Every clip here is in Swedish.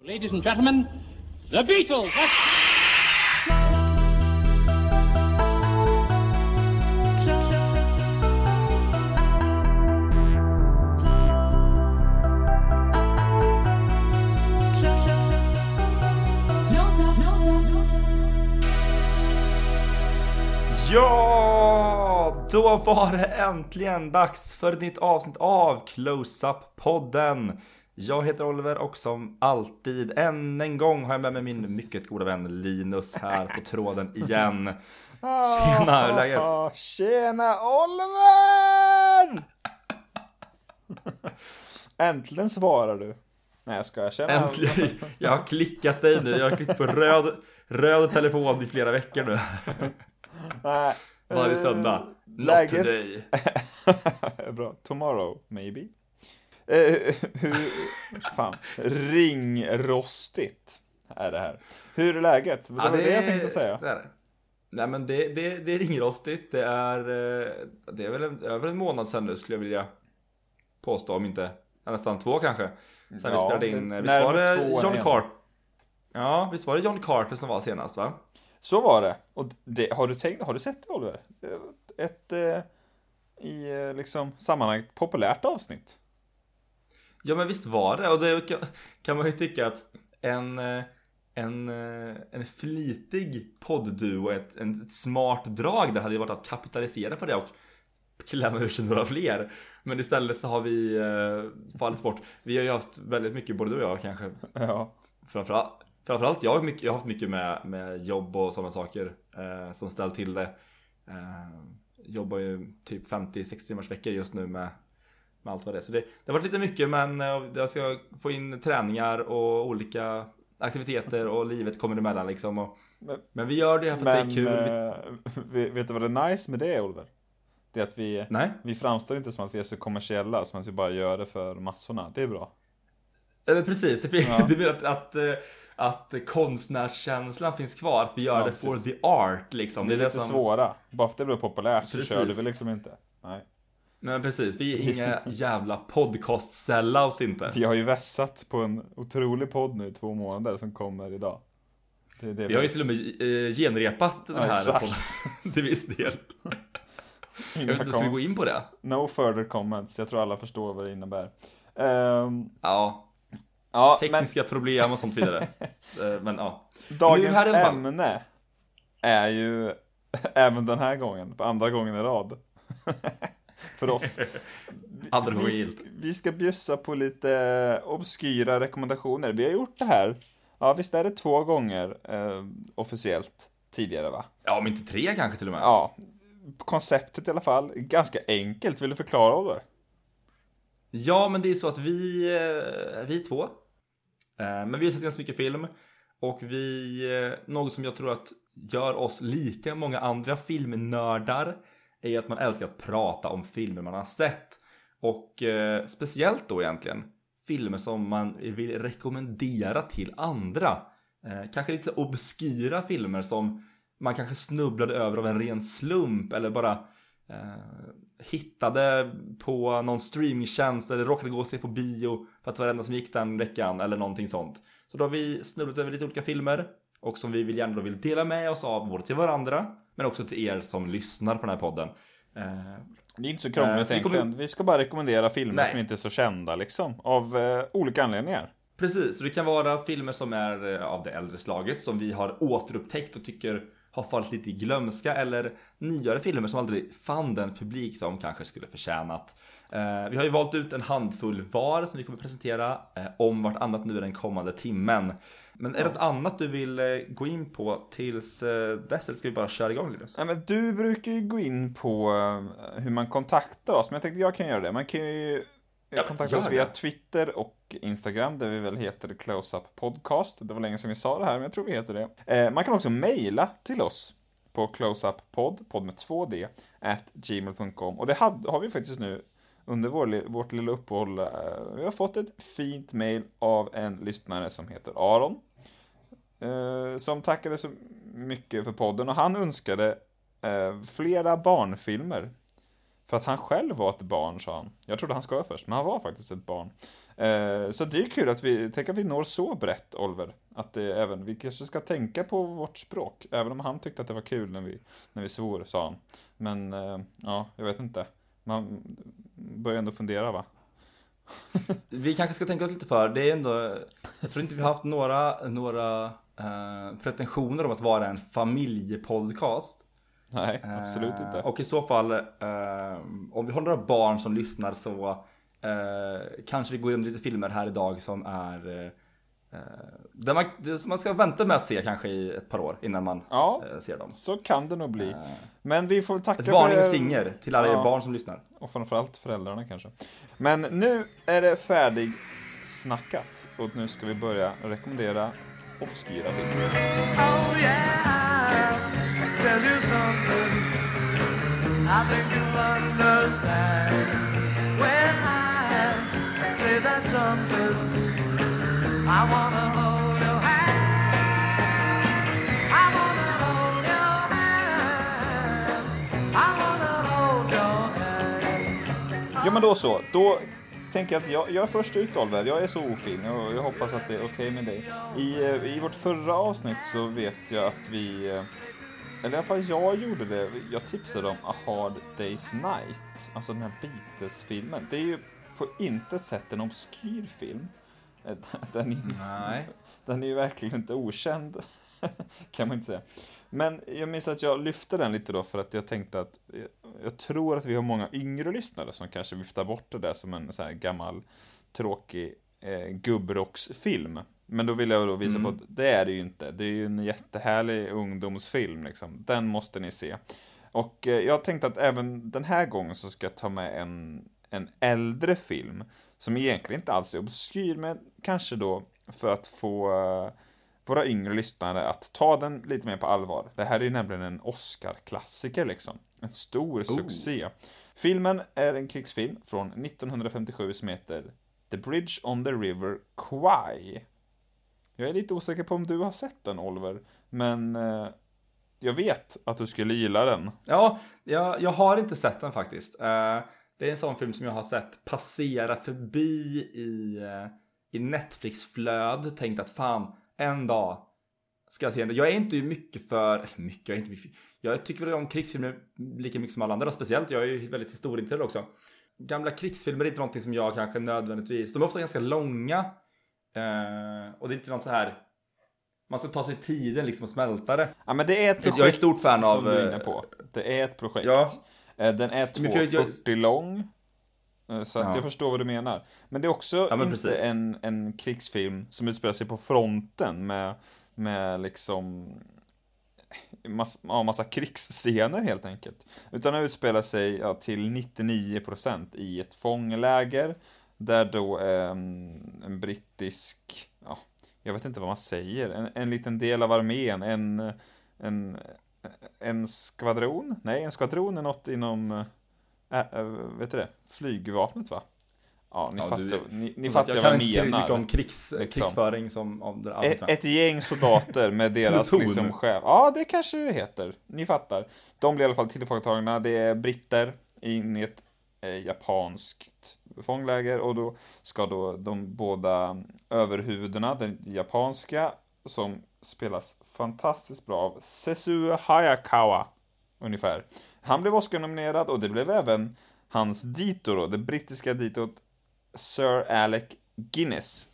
Ladies and gentlemen, the Beatles! Ja, då var det äntligen dags för ett nytt avsnitt av Close-Up-podden. Jag heter Oliver och som alltid, än en gång har jag med mig min mycket goda vän Linus här på tråden igen. Tjena, hur är läget? Ah, Tjena Oliver! Äntligen svarar du. Nej jag ska känna. Äntligen! Jag har klickat dig nu, jag har klickat på röd, röd telefon i flera veckor nu. Nej. Varje eh, söndag. Not läget- today. Bra. Tomorrow, maybe. Eh, hur, fan, ringrostigt är det här. Hur är läget? Det var det jag tänkte säga. Det. Nej men det, det, det är ringrostigt, det är, eh, det är väl en, över en månad sedan nu skulle jag vilja påstå, om inte nästan två kanske. Sen vi Ja, spelade in, det- visst var det John. Carter? Ja, visst var det John Carter som var senast va? Så var det. Och det, har, du tänkt, har du sett det Oliver? Ett, eh, i eh, liksom sammanhanget populärt avsnitt. Ja men visst var det, och det kan, kan man ju tycka att en, eh, en, eh, en flitig poddduo, ett, en, ett smart drag där hade ju varit att kapitalisera på det och klämma ur sig några fler. Men istället så har vi eh, fallit bort. Vi har ju haft väldigt mycket, både du och jag kanske, Ja. framförallt, framförallt jag, har mycket, jag har haft mycket med, med jobb och sådana saker eh, som ställt till det. Eh, jobbar ju typ 50-60 timmars veckor just nu med, med allt vad det är. Så det, det har varit lite mycket men eh, jag ska få in träningar och olika aktiviteter och livet kommer emellan liksom. Och, Men- men vi gör det här för att Men det är kul. Vi, eh, vet du vad det är nice med det Oliver? Det är att vi, nej, vi framstår inte som att vi är så kommersiella, som att vi bara gör det för massorna. Det är bra. eller precis. Det, Ja. du menar att, att, eh, att konstnärskänslan finns kvar, att vi gör Ja, det precis. for the art liksom. Det är lite svåra. Bara för att det blir populärt så Precis. kör du väl liksom inte. Nej. Men precis, vi är inga jävla podcast sellouts inte. Vi har ju vässat på en otrolig podd nu två månader som kommer idag. Det, det Vi har ju till och med eh, genrepat den Ja, här exakt. podden till viss del. Jag vet inte, ska vi gå in på det? No further comments. Jag tror alla förstår vad det innebär. Ehm, Ja, ja, men tekniska problem och sånt vidare. Eh, Men ja. dagens fall. ämne är ju även den här gången, på andra gången i rad. För oss. Vi, vi ska bjussa på lite obskyra rekommendationer. Vi har gjort det här, ja visst är det två gånger eh, officiellt tidigare va? Ja, om inte tre kanske till och med. Ja, konceptet i alla fall. Ganska enkelt, vill du förklara Oliver? Ja, men det är så att vi, eh, vi är två. Eh, Men vi har sett ganska mycket film. Och vi, eh, något som jag tror att gör oss lika många andra filmnördar är att man älskar att prata om filmer man har sett. Och eh, speciellt då egentligen filmer som man vill rekommendera till andra. Eh, kanske lite obskyra filmer som man kanske snubblade över av en ren slump eller bara eh, hittade på någon streamingtjänst eller råkade gå och se på bio för att det var det enda som gick den veckan eller någonting sånt. Så då har vi snubblat över lite olika filmer och som vi vill gärna då vill dela med oss av både till varandra men också till er som lyssnar på den här podden. Eh, Det är inte så krångligt kommer- egentligen. Vi ska bara rekommendera filmer Nej. som inte är så kända liksom. Av eh, olika anledningar. Precis, så det kan vara filmer som är eh, av det äldre slaget som vi har återupptäckt och tycker har fallit lite i glömska eller nyare filmer som aldrig fann den publik de kanske skulle förtjänat. Eh, vi har ju valt ut en handfull var som vi kommer presentera om vartannat nu den kommande timmen. Men är det något annat du vill eh, gå in på tills eh, dess eller ska vi bara köra igång Linus? Ja, men du brukar ju gå in på eh, hur man kontaktar oss, men jag tänkte jag kan göra det. Man kan ju Ja, kontakta oss via. Twitter och Instagram, där vi väl heter Close-Up Podcast. Det var länge sedan vi sa det här, men jag tror vi heter det. Man kan också mejla till oss på closeupppodd, podd med 2D, at gmail.com. Och det har vi faktiskt nu under vår, vårt lilla uppehåll. eh, Vi har fått ett fint mejl av en lyssnare som heter Aron eh, Som tackade så mycket för podden och han önskade eh, flera barnfilmer För att han själv var ett barn, sa han. Jag trodde han skulle först, men han var faktiskt ett barn. Eh, så det är kul att vi, tänk att vi når så brett, Oliver. Att det även, vi kanske ska tänka på vårt språk. Även om han tyckte att det var kul när vi, när vi svor, sa han. Men, eh, ja, jag vet inte. Man börjar ändå fundera, va? Vi kanske ska tänka oss lite för. Det är ändå, jag tror inte vi har haft några, några eh, pretensioner om att vara en familjepodcast. Nej, absolut Eh, inte. Och i så fall, eh, om vi har några barn som lyssnar så eh, kanske vi går igenom lite filmer här idag som är eh, eh, där man, det som man ska vänta med att se kanske i ett par år innan man Ja. eh, ser dem. Så kan det nog bli. Eh, Men vi får tacka Ett varningens för... finger till alla er Ja. barn som lyssnar. Och framförallt föräldrarna kanske. Men nu är det färdig snackat och nu ska vi börja rekommendera obskyra filmer. Oh yeah, I'll tell you something. I think you'll understand when I say that something. I wanna hold your hand. I wanna hold your hand. I wanna hold your hand. Ja men då så, då tänker att jag, jag är först ut Oliver, jag är så ofin och jag hoppas att det är okej med dig. I, eh, I vårt förra avsnitt så vet jag att vi, eh, eller i alla fall jag gjorde det, jag tipsade om A Hard Day's Night, alltså den här Beatles-filmen. Det är ju på intet sätt en obskyr film. Eh, Den är, Nej. den är ju verkligen inte okänd, kan man inte säga. Men jag minns att jag lyfte den lite då för att jag tänkte att jag, jag tror att vi har många yngre lyssnare som kanske viftar bort det där som en så här gammal tråkig eh, gubbrocksfilm. Men då vill jag då visa på att det är det ju inte. Det är ju en jättehärlig ungdomsfilm liksom. Den måste ni se. Och eh, jag tänkte att även den här gången så ska jag ta med en, en äldre film som egentligen inte alls är obskyr, men kanske då för att få eh, våra yngre lyssnare att ta den lite mer på allvar. Det här är ju nämligen en Oscar-klassiker liksom. En stor succé. Filmen är en krigsfilm från 1957 som heter The Bridge on the River Kwai. Jag är lite osäker på om du har sett den, Oliver, men eh, jag vet att du skulle gilla den. Ja, jag, jag har inte sett den faktiskt. Eh, det är en sån film som jag har sett passera förbi i, eh, i Netflix-flöd. Tänkt att fan, en dag ska jag se den. Jag är inte mycket för, eller mycket, jag är inte mycket. Jag tycker väl om krigsfilmer lika mycket som alla andra. Speciellt, jag är ju väldigt historieintresserad också. Gamla krigsfilmer är inte någonting som jag kanske nödvändigtvis, de är ofta ganska långa. Eh, och det är inte något så här, man ska ta sig tiden liksom och smälta det. Ja, men det är ett projekt Jag är stort fan som av, du är eh, inne på. Det är ett projekt. Ja. Eh, Den är Men för jag- 2,40 lång. Eh, Så att Ja. jag förstår vad du menar. Men det är också Ja, inte precis. en, en krigsfilm som utspelar sig på fronten med, med liksom massa, ja, massa krigsscener helt enkelt. Utan den utspelar sig ja, till 99% i ett fångläger där då eh, en brittisk, ja, jag vet inte vad man säger, en, en liten del av armén, en, en, en skvadron? Nej, en skvadron är något inom, äh, äh, vet du det, flygvapnet va? Ja, ni Ja, fattar, du- ni, ni jag fattar kan vad jag inte tillräckligt menar. mycket om krigs, Liksom. krigsföring som om det Ett, ett gäng soldater med deras liksom chef. Ja, det kanske det heter. Ni fattar. De blir i alla fall tillfångatagna. Det är britter in i ett eh, japanskt fångläger och då ska då de båda överhuvudena, den japanska som spelas fantastiskt bra av Sesuo Hayakawa ungefär. Han blev Oscar-nominerad och det blev även hans dito då, det brittiska ditot Sir Alec Guinness.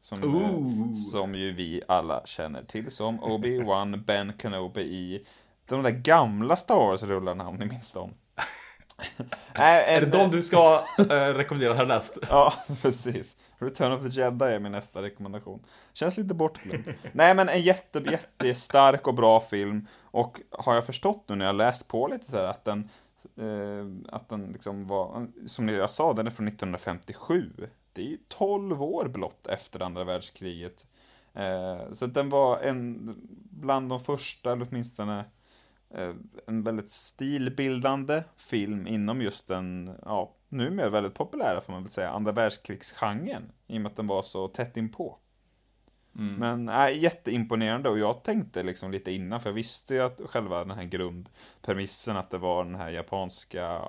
Som, Ooh. som ju vi alla känner till som Obi-Wan Ben Kenobi i de där gamla Star Wars-rullarna om ni minns dem. Nej, Är det de du ska äh, rekommendera härnäst? Ja, precis. Return of the Jedi är min nästa rekommendation. Känns lite bortglömd. Nej, men en jätte, jättestark och bra film. Och har jag förstått nu när jag läst på lite så här att den, eh, att den liksom var, som jag sa, den är från 1957. Det är ju 12 år blott efter andra världskriget. Eh, så den var en bland de första, eller åtminstone eh, en väldigt stilbildande film inom just den, ja, numera väldigt populära får man väl säga, andra världskrigsgenren. I och med att den var så tätt inpå. Mm. Men äh, jätteimponerande och jag tänkte liksom lite innan, för jag visste ju att själva den här grundpremissen att det var den här japanska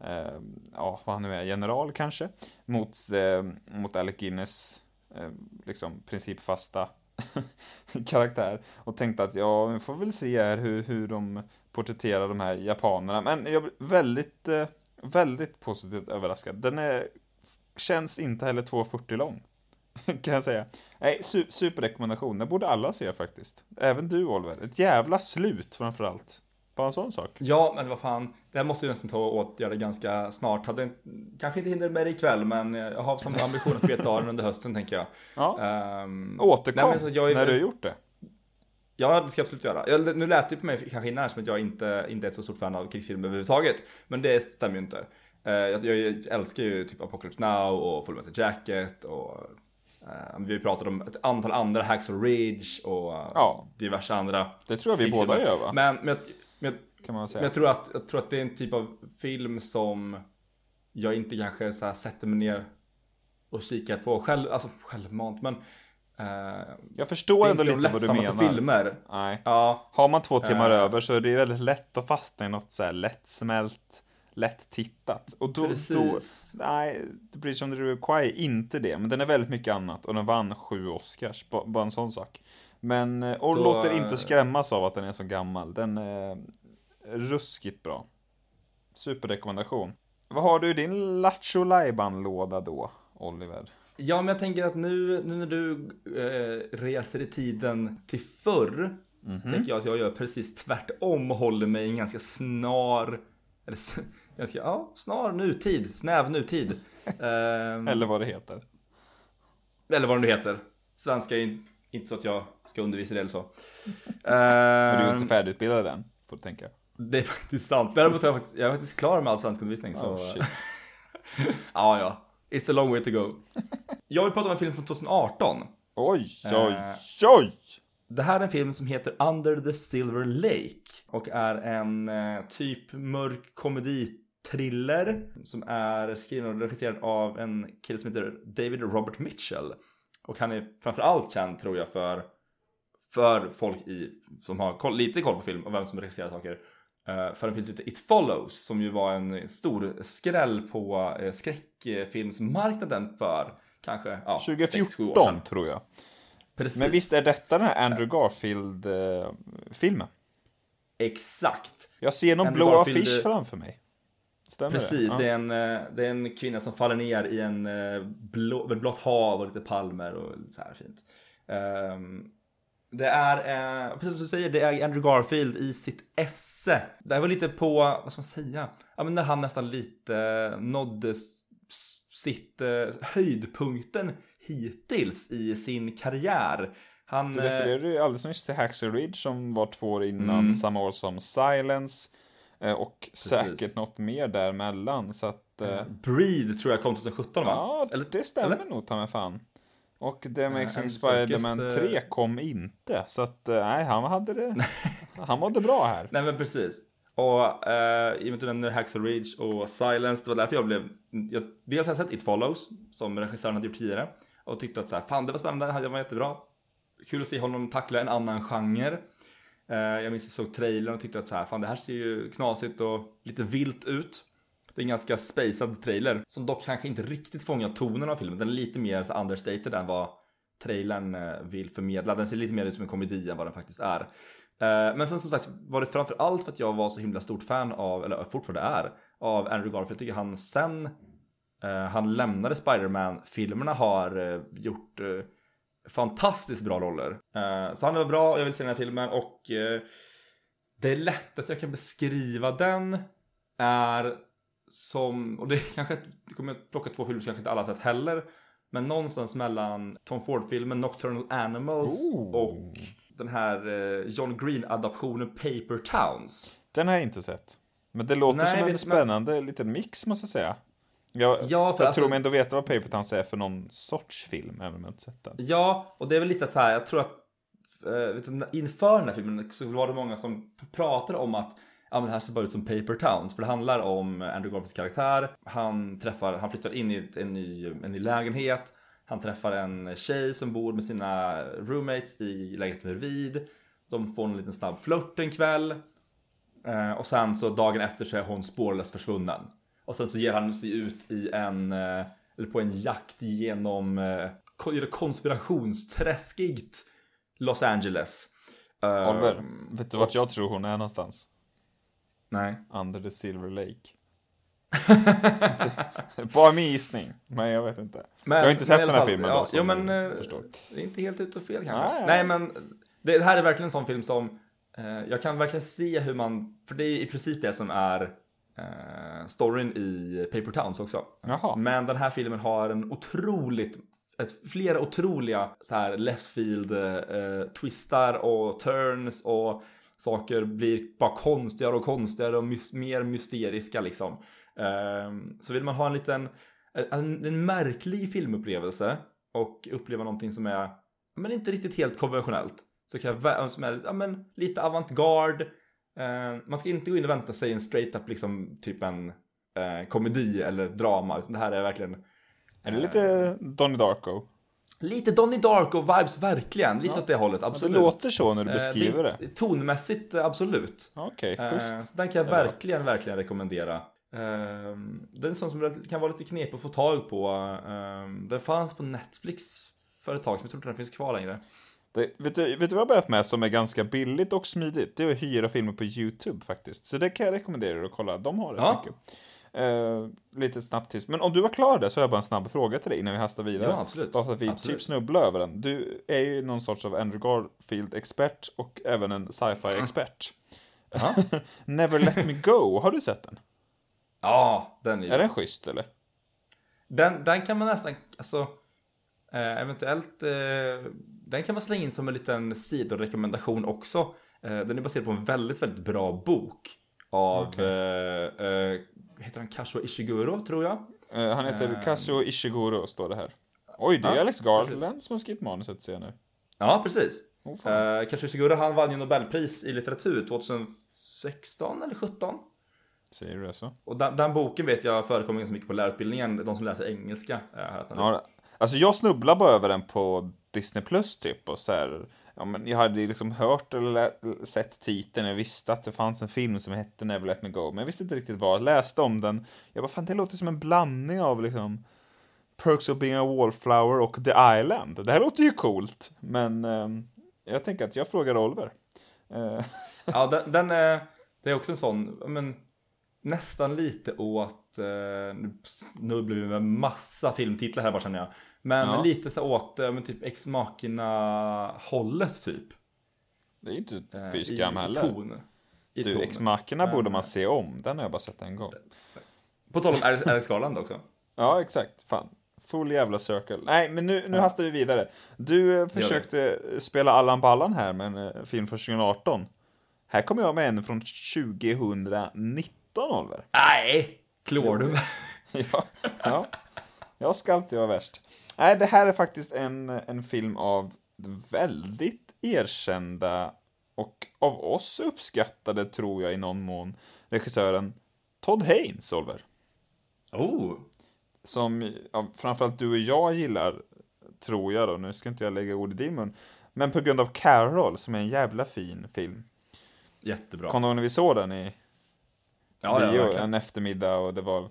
eh, ja, vad han nu är, general kanske, mot, eh, mot Alec Guinness, eh, liksom principfasta karaktär. Och tänkte att ja, vi får väl se här hur, hur de porträtterar de här japanerna. Men jag blev väldigt, eh, väldigt positivt överraskad. Den är, känns inte heller 2.40 lång. kan jag säga. Nej, su superrekommendation. Den borde alla se faktiskt. Även du Oliver. Ett jävla slut framförallt. Bara en sån sak. Ja, men vad fan. Det här måste ju nästan ta åt göra det ganska snart. Hade kanske inte hinner med det ikväll, men jag har som ambition att beta av den under hösten, tänker jag. Ja. Um, Återkom nej, jag är- när du har gjort det. Ja, det ska jag absolut göra. Jag, nu lät det på mig kanske innan som att jag inte, inte är ett så stort fan av krigsfilmer överhuvudtaget. Men det stämmer ju inte. Eh, jag, jag älskar ju typ Apocalypse Now och Full Metal Jacket och eh, vi har ju pratat om ett antal andra, Hacksaw Ridge och Ja. diverse andra Det tror jag vi båda gör va? Men, men, kan man men säga. jag, tror att, jag tror att det är en typ av film som jag inte kanske så här sätter mig ner och kikar på själv, alltså självmant, men eh, Jag förstår det ändå lite vad du menar. filmer. Nej. Ja, Har man två timmar Eh. över så är det väldigt lätt att fastna i något så här lättsmält, lätt tittat. Och då, då, precis. nej, The Bridge on the är inte det, men den är väldigt mycket annat och den vann sju Oscars, ba- bara en sån sak. Men, eh, och Då, låter eh, inte skrämmas av att den är så gammal. Den är ruskigt bra. Superrekommendation. Vad har du i din Lattjo låda då, Oliver? Ja, men jag tänker att nu, nu när du eh, reser i tiden till förr, så tänker jag att jag gör precis tvärtom och håller mig i en ganska snar, eller ganska, ja, snar nutid, snäv nutid. Ehm, Eller vad det heter. eller vad det nu heter. Svenska är in- inte så att jag ska undervisa det eller så. Men du är ju Ehm, inte färdigutbildad än, får du tänka. Det är faktiskt sant. Däremot är jag faktiskt, jag är faktiskt klar med all svenskundervisning. Så, Oh, shit. ja, ja. It's a long way to go. Jag vill prata om en film från 2018. Oj, oj, Eh. oj! Det här är en film som heter Under the Silver Lake och är en eh, typ mörk komedi-thriller som är skriven och regisserad av en kille som heter David Robert Mitchell. Och han är framförallt känd tror jag för, för folk i, som har koll, lite koll på film och vem som regisserar saker. Eh, för en film som heter It Follows som ju var en stor skräll på eh, skräckfilmsmarknaden för kanske ja, sex, sju år 2014 sedan. tror jag. Precis. Men visst är detta den här Andrew Garfield-filmen? Exakt. Jag ser någon Andrew blå Garfield, affisch eh, framför mig. Stämmer Precis, det? det, är en, eh, det är en kvinna som faller ner i en eh, blå, blått hav och lite palmer och så här fint. Ehm, det är, eh, precis som du säger, det är Andrew Garfield i sitt esse. Det här var lite på, vad ska man säga, ja, men när han nästan lite eh, nådde sitt eh, höjdpunkten hittills i sin karriär. Han, Du eh, refererade ju alldeles nyss till Hacksaw Ridge som var två år innan, Mm. samma år som Silence. eh, Och säkert något mer däremellan. Så att... eh, Breed tror jag kom 2017 va? Ja, Eller- det stämmer eller? nog ta mig fan. Och The Amazing Andy Spider-Man Serkis, 3 kom inte. Så att, eh, nej, han hade det... han mådde bra här. Nej men precis. Och eh, i och med att du nämner Hacksaw Ridge och Silence, det var därför jag blev... Jag, dels har jag sett It Follows, som regissören hade gjort tidigare. Och tyckte att så här, fan det var spännande, det var jättebra. Kul att se honom tackla en annan genre. Eh, jag minns att jag såg trailern och tyckte att så här, fan det här ser ju knasigt och lite vilt ut. Det är en ganska spacad trailer, som dock kanske inte riktigt fångar tonen av filmen. Den är lite mer så understated än vad trailern eh, vill förmedla. Den ser lite mer ut som en komedi än vad den faktiskt är. Eh, men sen som sagt var det framför allt för att jag var så himla stort fan av, eller fortfarande är, av Andrew Garfield. Jag tycker han sen eh, han lämnade Spider-Man-filmerna har gjort fantastiskt bra roller. Så han var bra, och jag vill se den här filmen och det lättaste jag kan beskriva den är som, och det är kanske, det kommer jag plocka två filmer som kanske inte alla sett heller. Men någonstans mellan Tom Ford-filmen Nocturnal Animals Oh. och den här eh, John Green-adaptionen Paper Towns. Den har jag inte sett. Men det låter Nej, som en vet- men- spännande liten mix måste jag säga. Jag, Ja, för jag alltså- tror mig ändå veta vad Paper Towns är för någon sorts film, även om jag inte sett den. Ja, och det är väl lite att så här, jag tror att eh, inför den här filmen så var det många som pratade om att ja, men det här ser bara ut som Paper Towns för det handlar om Andrew Garfields karaktär. Han träffar, han flyttar in i en ny, en ny lägenhet. Han träffar en tjej som bor med sina roommates i lägenheten bredvid. De får en liten snabb flört en kväll. Eh, och sen så dagen efter så är hon spårlöst försvunnen. Och sen så ger han sig ut i en, eh, eller på en jakt genom eh, ko- konspirationsträskigt Los Angeles. Oliver, vet du vart jag tror hon är någonstans? Nej. Under the Silver Lake. Bara min gissning, men jag vet inte. Men- jag har inte sett den här fall, filmen ja, då, jo, men, eh. Det är inte helt ute och fel kanske. Nej. Nej, men det, det här är verkligen en sån film som eh, jag kan verkligen se hur man, för det är i princip det som är eh, storyn i Paper Towns också. Jaha. Men den här filmen har en otroligt, ett, flera otroliga så här left field eh, twistar och turns och saker blir bara konstigare och konstigare och mys- mer mysteriska liksom. Eh, så vill man ha en liten, en, en märklig filmupplevelse och uppleva någonting som är, men inte riktigt helt konventionellt. Så kan jag, som är ja, men, lite avantgarde. Eh, man ska inte gå in och vänta sig en straight up liksom typ en eh, komedi eller drama. Utan det här är verkligen Är det lite Donnie Darko? Lite Donnie Darko-vibes verkligen. Lite åt det hållet, Ja, det absolut. låter så när du Eh, beskriver det. Tonmässigt, eh, absolut. Okej, Eh, schysst. så den kan jag Det verkligen, verkligen rekommendera. Eh, den är en sån som kan vara lite knepig att få tag på. Eh, den fanns på Netflix för ett tag som jag tror inte den finns kvar längre. Det, vet, du, vet du vad jag har börjat med som är ganska billigt och smidigt? Det är att hyra filmer på YouTube faktiskt. Så det kan jag rekommendera er att kolla. De har det Ja. mycket. Eh, lite snabbt tills. Men om du var klar där så har jag bara en snabb fråga till dig innan vi hastar vidare. Ja, absolut. Bara för att vi Absolut. typ snubblar över den. Du är ju någon sorts av Andrew Garfield-expert och även en sci-fi-expert. Never Let Me Go, har du sett den? Ja, den är Är den schysst eller? Den, den kan man nästan, alltså eh, eventuellt, eh, den kan man slänga in som en liten sidorekommendation också. Eh, den är baserad på en väldigt, väldigt bra bok av, Okej. eh, eh, heter han Kazuo Ishiguro tror jag? Eh, han heter Ehm. Kazuo Ishiguro, står det här. Oj, det är Ja, Alex Garland som har skrivit manuset ser jag nu. Ja, precis. Oh. Eh, Kazuo Ishiguro han vann ju Nobelpris i litteratur 2016 eller 17. Säger du det så? Och den, den boken vet jag förekommer ganska mycket på lärarutbildningen, de som läser engelska. Eh, här. Ja, alltså jag snubblar bara över den på Disney Plus typ och så här, ja, men jag hade liksom hört eller sett titeln, jag visste att det fanns en film som hette Never Let Me Go, men jag visste inte riktigt vad, jag läste om den, jag bara fan det låter som en blandning av liksom Perks of being a wallflower och The Island. Det här låter ju coolt, men ehm, jag tänker att jag frågar Oliver. Eh, Ja, den, den är, det är också en sån, men nästan lite åt, eh, nu snubblar vi med massa filmtitlar här bara känner jag. Men Ja. lite så åt, eh, men typ ex machina hållet typ. det är inte Eh, fy i, skam i heller. ton. I Du, ton. Ex Machina Men, borde man eh, se om, den har jag bara sett en gång. På tal om Alex Garland också. Ja, exakt. Fan. Full jävla circle. Nej, men nu, nu hastar vi vidare. Du eh, försökte spela Allan Ballan här med en eh, film från 2018. Här kommer jag med en från 2019, Oliver. Nej! Klår du ja, ja. Jag ska alltid vara värst. Nej, det här är faktiskt en, en film av väldigt erkända och av oss uppskattade, tror jag i någon mån, regissören Todd Haynes, Oliver. Oh! som ja, framförallt du och jag gillar, tror jag då, nu ska inte jag lägga ord i din mun, men på grund av Carol, som är en jävla fin film. Jättebra. Kommer du ihåg när vi såg den i ja, ja, bio verkligen. en eftermiddag och det var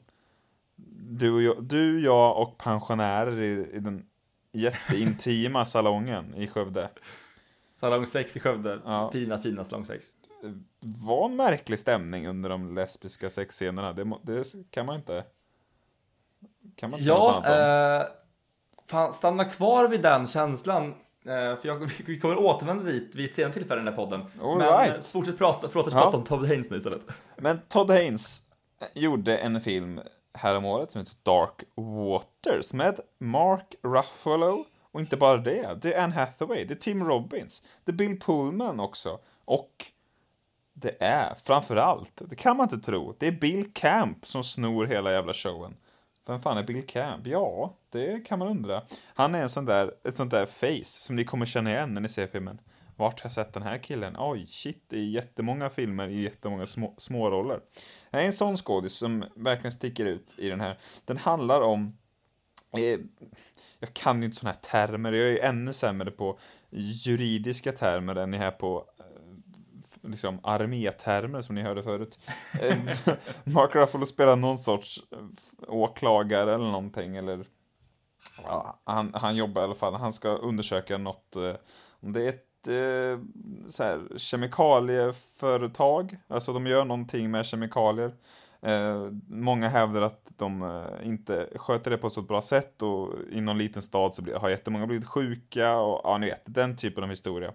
du, och jag, du jag och pensionärer i, i den jätteintima salongen i Skövde. Salong 6 i Skövde. Ja. Fina, fina salong 6. var en märklig stämning under de lesbiska sexscenerna. Det, det kan man inte... Kan man inte säga Ja, om. eh, fan, stanna kvar vid den känslan. Eh, för jag, vi kommer återvända dit vid ett senare tillfälle i den här podden. All Men right. eh, fortsätt prata, förlåt att Ja. prata om Todd Haynes nu istället. Men Todd Haynes gjorde en film häromåret som heter Dark Waters med Mark Ruffalo och inte bara det, det är Anne Hathaway, det är Tim Robbins, det är Bill Pullman också och det är framförallt, det kan man inte tro, det är Bill Camp som snor hela jävla showen. Vem fan är Bill Camp? Ja, det kan man undra. Han är en sån där, ett sånt där face som ni kommer känna igen när ni ser filmen. Vart har jag sett den här killen? Oj, shit, det är jättemånga filmer i jättemånga små, små roller. Det är en sån skådis som verkligen sticker ut i den här. Den handlar om eh, jag kan ju inte såna här termer, jag är ju ännu sämre på juridiska termer än ni här på eh, liksom armétermer som ni hörde förut. Eh, Mark Ruffalo spelar någon sorts eh, åklagare eller någonting, eller ja, han, han jobbar i alla fall, han ska undersöka något, eh, om det är ett eh, så här, kemikalieföretag, alltså de gör någonting med kemikalier. Eh, många hävdar att de eh, inte sköter det på så bra sätt och i någon liten stad så blir, har jättemånga blivit sjuka och ja, ni vet, den typen av historia.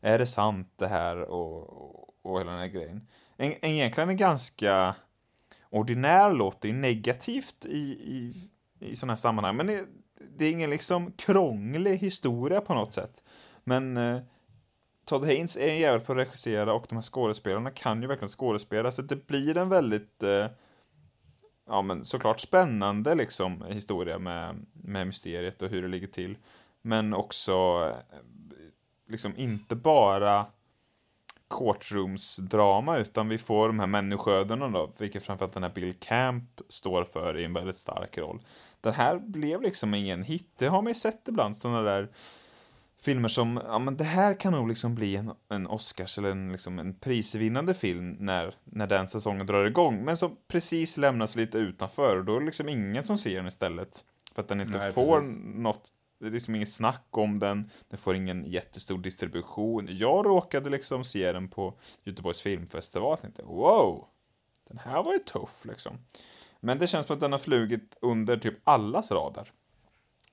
Är det sant det här och, och, och hela den här grejen? En, egentligen en ganska ordinär låt, det är negativt i, i, i sådana här sammanhang, men det, det är ingen liksom krånglig historia på något sätt. Men eh, Todd Haynes är en jävel på att regissera och de här skådespelarna kan ju verkligen skådespela, så det blir en väldigt, eh, ja men såklart spännande liksom historia med, med mysteriet och hur det ligger till. Men också eh, liksom inte bara courtroomsdrama utan vi får de här människoödena då, vilket framförallt den här Bill Camp står för i en väldigt stark roll. Den här blev liksom ingen hit, det har man ju sett ibland, sådana där filmer som, ja men det här kan nog liksom bli en, en Oscars eller en, liksom en prisvinnande film när, när den säsongen drar igång, men som precis lämnas lite utanför och då är det liksom ingen som ser den istället. För att den inte Nej, får precis. något, det är liksom inget snack om den, den får ingen jättestor distribution. Jag råkade liksom se den på Göteborgs filmfestival och tänkte wow, den här var ju tuff liksom. Men det känns som att den har flugit under typ allas radar.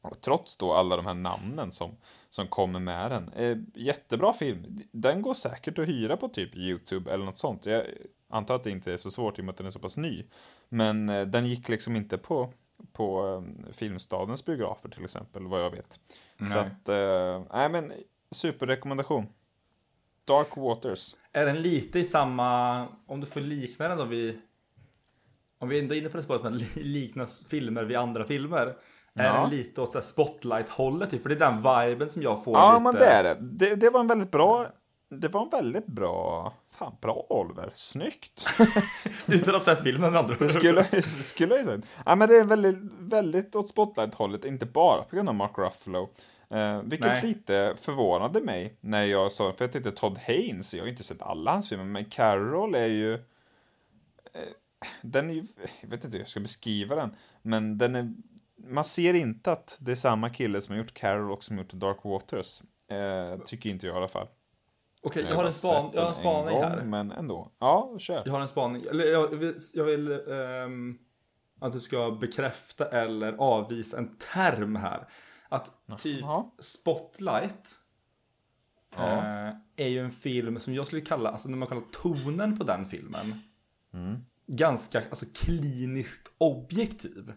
Och trots då alla de här namnen som, som kommer med den. Eh, jättebra film. Den går säkert att hyra på typ YouTube eller något sånt. Jag antar att det inte är så svårt i och med att den är så pass ny. Men eh, den gick liksom inte på, på eh, Filmstadens biografer till exempel, vad jag vet. Så Nej. att, eh, nej men superrekommendation. Dark Waters. Är den lite i samma, om du får likna den då vid, om vi ändå är inne på det spåret med att li- likna filmer vid andra filmer. Är Ja. den lite åt så spotlight-hållet typ? För det är den viben som jag får Ja, lite. men det är det. det. Det var en väldigt bra, det var en väldigt bra, fan bra Oliver, snyggt. Utan att ha sett filmen med andra Det ord. skulle, skulle jag säga. Ja, men det är väldigt, väldigt åt spotlight-hållet, inte bara på grund av Mark Ruffalo. Eh, vilket Nej. lite förvånade mig när jag sa, för jag tänkte Todd Haynes, jag har inte sett alla hans filmer, men Carol är ju... Eh, den är ju, jag vet inte hur jag ska beskriva den, men den är, man ser inte att det är samma kille som har gjort Carol och som har gjort Dark Waters. Eh, tycker inte jag i alla fall. Okej, jag har en, span, jag har en spaning gång, här. Men ändå. Ja, kör. Jag har en spaning. Eller jag vill, jag vill ehm, att du ska bekräfta eller avvisa en term här. Att typ Jaha. Spotlight Ja. eh, är ju en film som jag skulle kalla, alltså när man kollar tonen på den filmen, Mm. ganska alltså, kliniskt objektiv.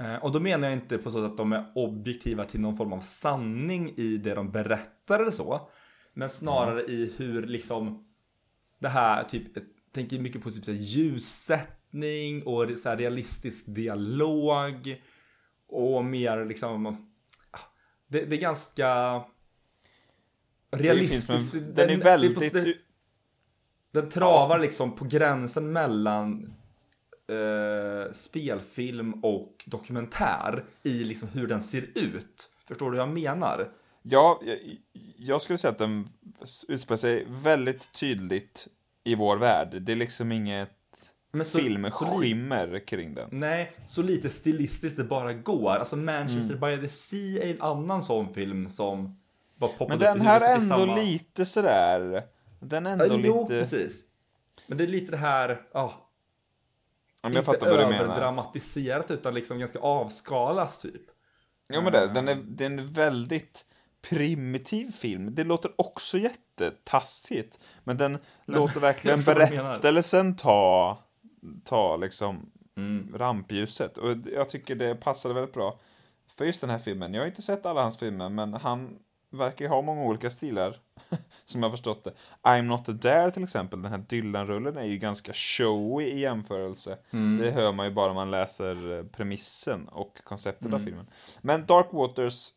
Eh, och då menar jag inte på så att de är objektiva till någon form av sanning i det de berättar eller så. Men snarare i hur liksom det här typ, jag tänker mycket på typ så här, ljussättning och så här, realistisk dialog. Och mer liksom, det, det är ganska realistiskt. den Den- är väldigt... det- den travar liksom på gränsen mellan eh, spelfilm och dokumentär i liksom hur den ser ut. Förstår du vad jag menar? Ja, jag, jag skulle säga att den utspelar sig väldigt tydligt i vår värld. Det är liksom inget Men så- så filmskimmer kring den. Nej, så lite stilistiskt det bara går. Alltså Manchester Mm. by the Sea är en annan sån film som bara poppade Men upp i den här är ändå samma- lite sådär... Den är ändå Ja, Jo, lite... precis. Men det är lite det här, ja, men jag inte fattar vad du menar. överdramatiserat utan liksom ganska avskalat typ. Ja, men det, den, är, det är en väldigt primitiv film. Det låter också jättetaskigt. Men den låter verkligen berättelsen ta, ta liksom Mm. rampljuset. Och jag tycker det passade väldigt bra för just den här filmen. Jag har inte sett alla hans filmer, men han verkar ju ha många olika stilar. som jag förstått det. I'm not a dare till exempel, den här Dylan-rullen är ju ganska showy i jämförelse. Det hör man ju bara man läser eh, premissen och konceptet av filmen. Men Dark Waters,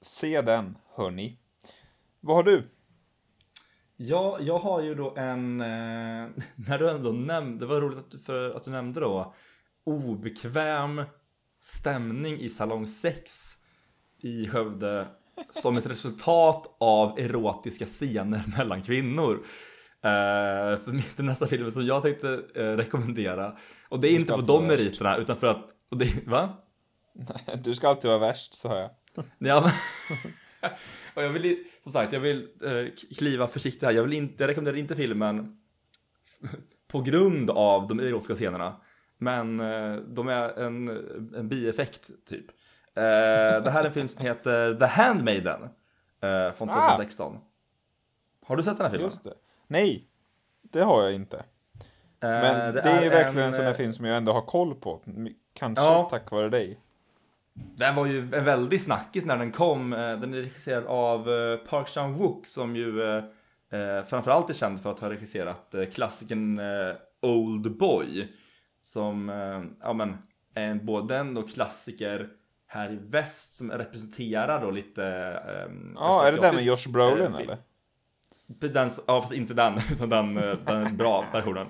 se den, hörni. Vad har du? Ja, jag har ju då en, eh, när du ändå nämnde, det var roligt att du, för att du nämnde då, obekväm stämning i salong 6 i Skövde som ett resultat av erotiska scener mellan kvinnor. Eh, för den nästa filmen som jag tänkte eh, rekommendera. Och det är inte på de värst. meriterna utan för att, och det, va? Du ska alltid vara värst, sa jag. Ja, men, och jag vill, som sagt, jag vill eh, kliva försiktigt här. Jag vill inte, jag rekommenderar inte filmen på grund av de erotiska scenerna. Men de är en, en bieffekt, typ. Eh, det här är en film som heter The Handmaiden. Eh, från Ah! 2016. Har du sett den här filmen? Just det. Nej, det har jag inte. Eh, Men det, är, verkligen en sån här film som jag ändå har koll på. Kanske Ja. tack vare dig. Den var ju en väldig snackis när den kom. Den är regisserad av Park Chan-wook som ju eh, framförallt är känd för att ha regisserat klassikern eh, Old Boy. Som, eh, ja men, är en, både en klassiker här i väst som representerar då lite... Eh, Ja, är det den med Josh Brolin eh, eller? Den, ja, fast inte den, utan den, eh, den bra versionen.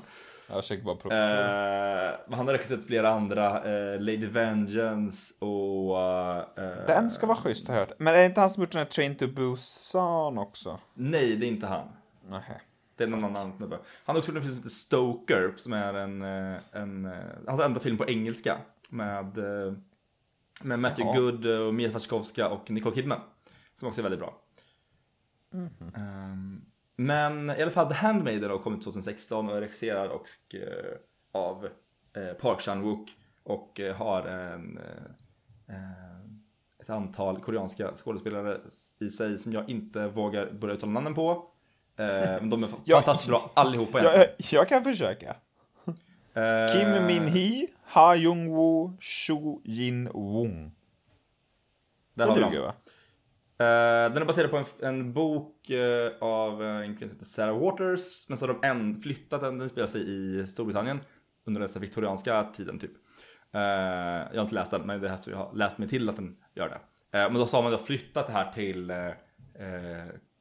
Jag försöker bara provocera. Eh, han har regisserat flera andra, eh, Lady Vengeance och... eh, Den ska vara schysst har jag hört. Men är det inte han som gjort den här Train to Busan också? Nej, det är inte han. Nej. Det är någon annan snubbe. Han har också gjort en film som heter Stoker, som är en, eh, en hans enda film på engelska. Med, med Matthew Jaha. Good och Mia Wasikowska och Nicole Kidman. Som också är väldigt bra. Ehm, men i alla fall The Handmaiden har kommit 2016 och är regisserad och, eh, av eh, Park Chan-wook. Och eh, har en, ett antal koreanska skådespelare i sig som jag inte vågar börja uttala namnen på. Eh, men de är fantastiskt bra allihopa egentligen. Jag, jag kan försöka. Eh, Kim Min Hee, Ha Jung Woo, Shu Jin Wong. där har vi dem. va? Eh, den är baserad på en, en bok eh, av en kvinna som heter Sarah Waters. Men så har de en, flyttat den, den spelar sig i Storbritannien. Under den viktorianska tiden typ. Eh, jag har inte läst den, men det här jag har läst mig till att den gör det. Men då så har man då flyttat det här till,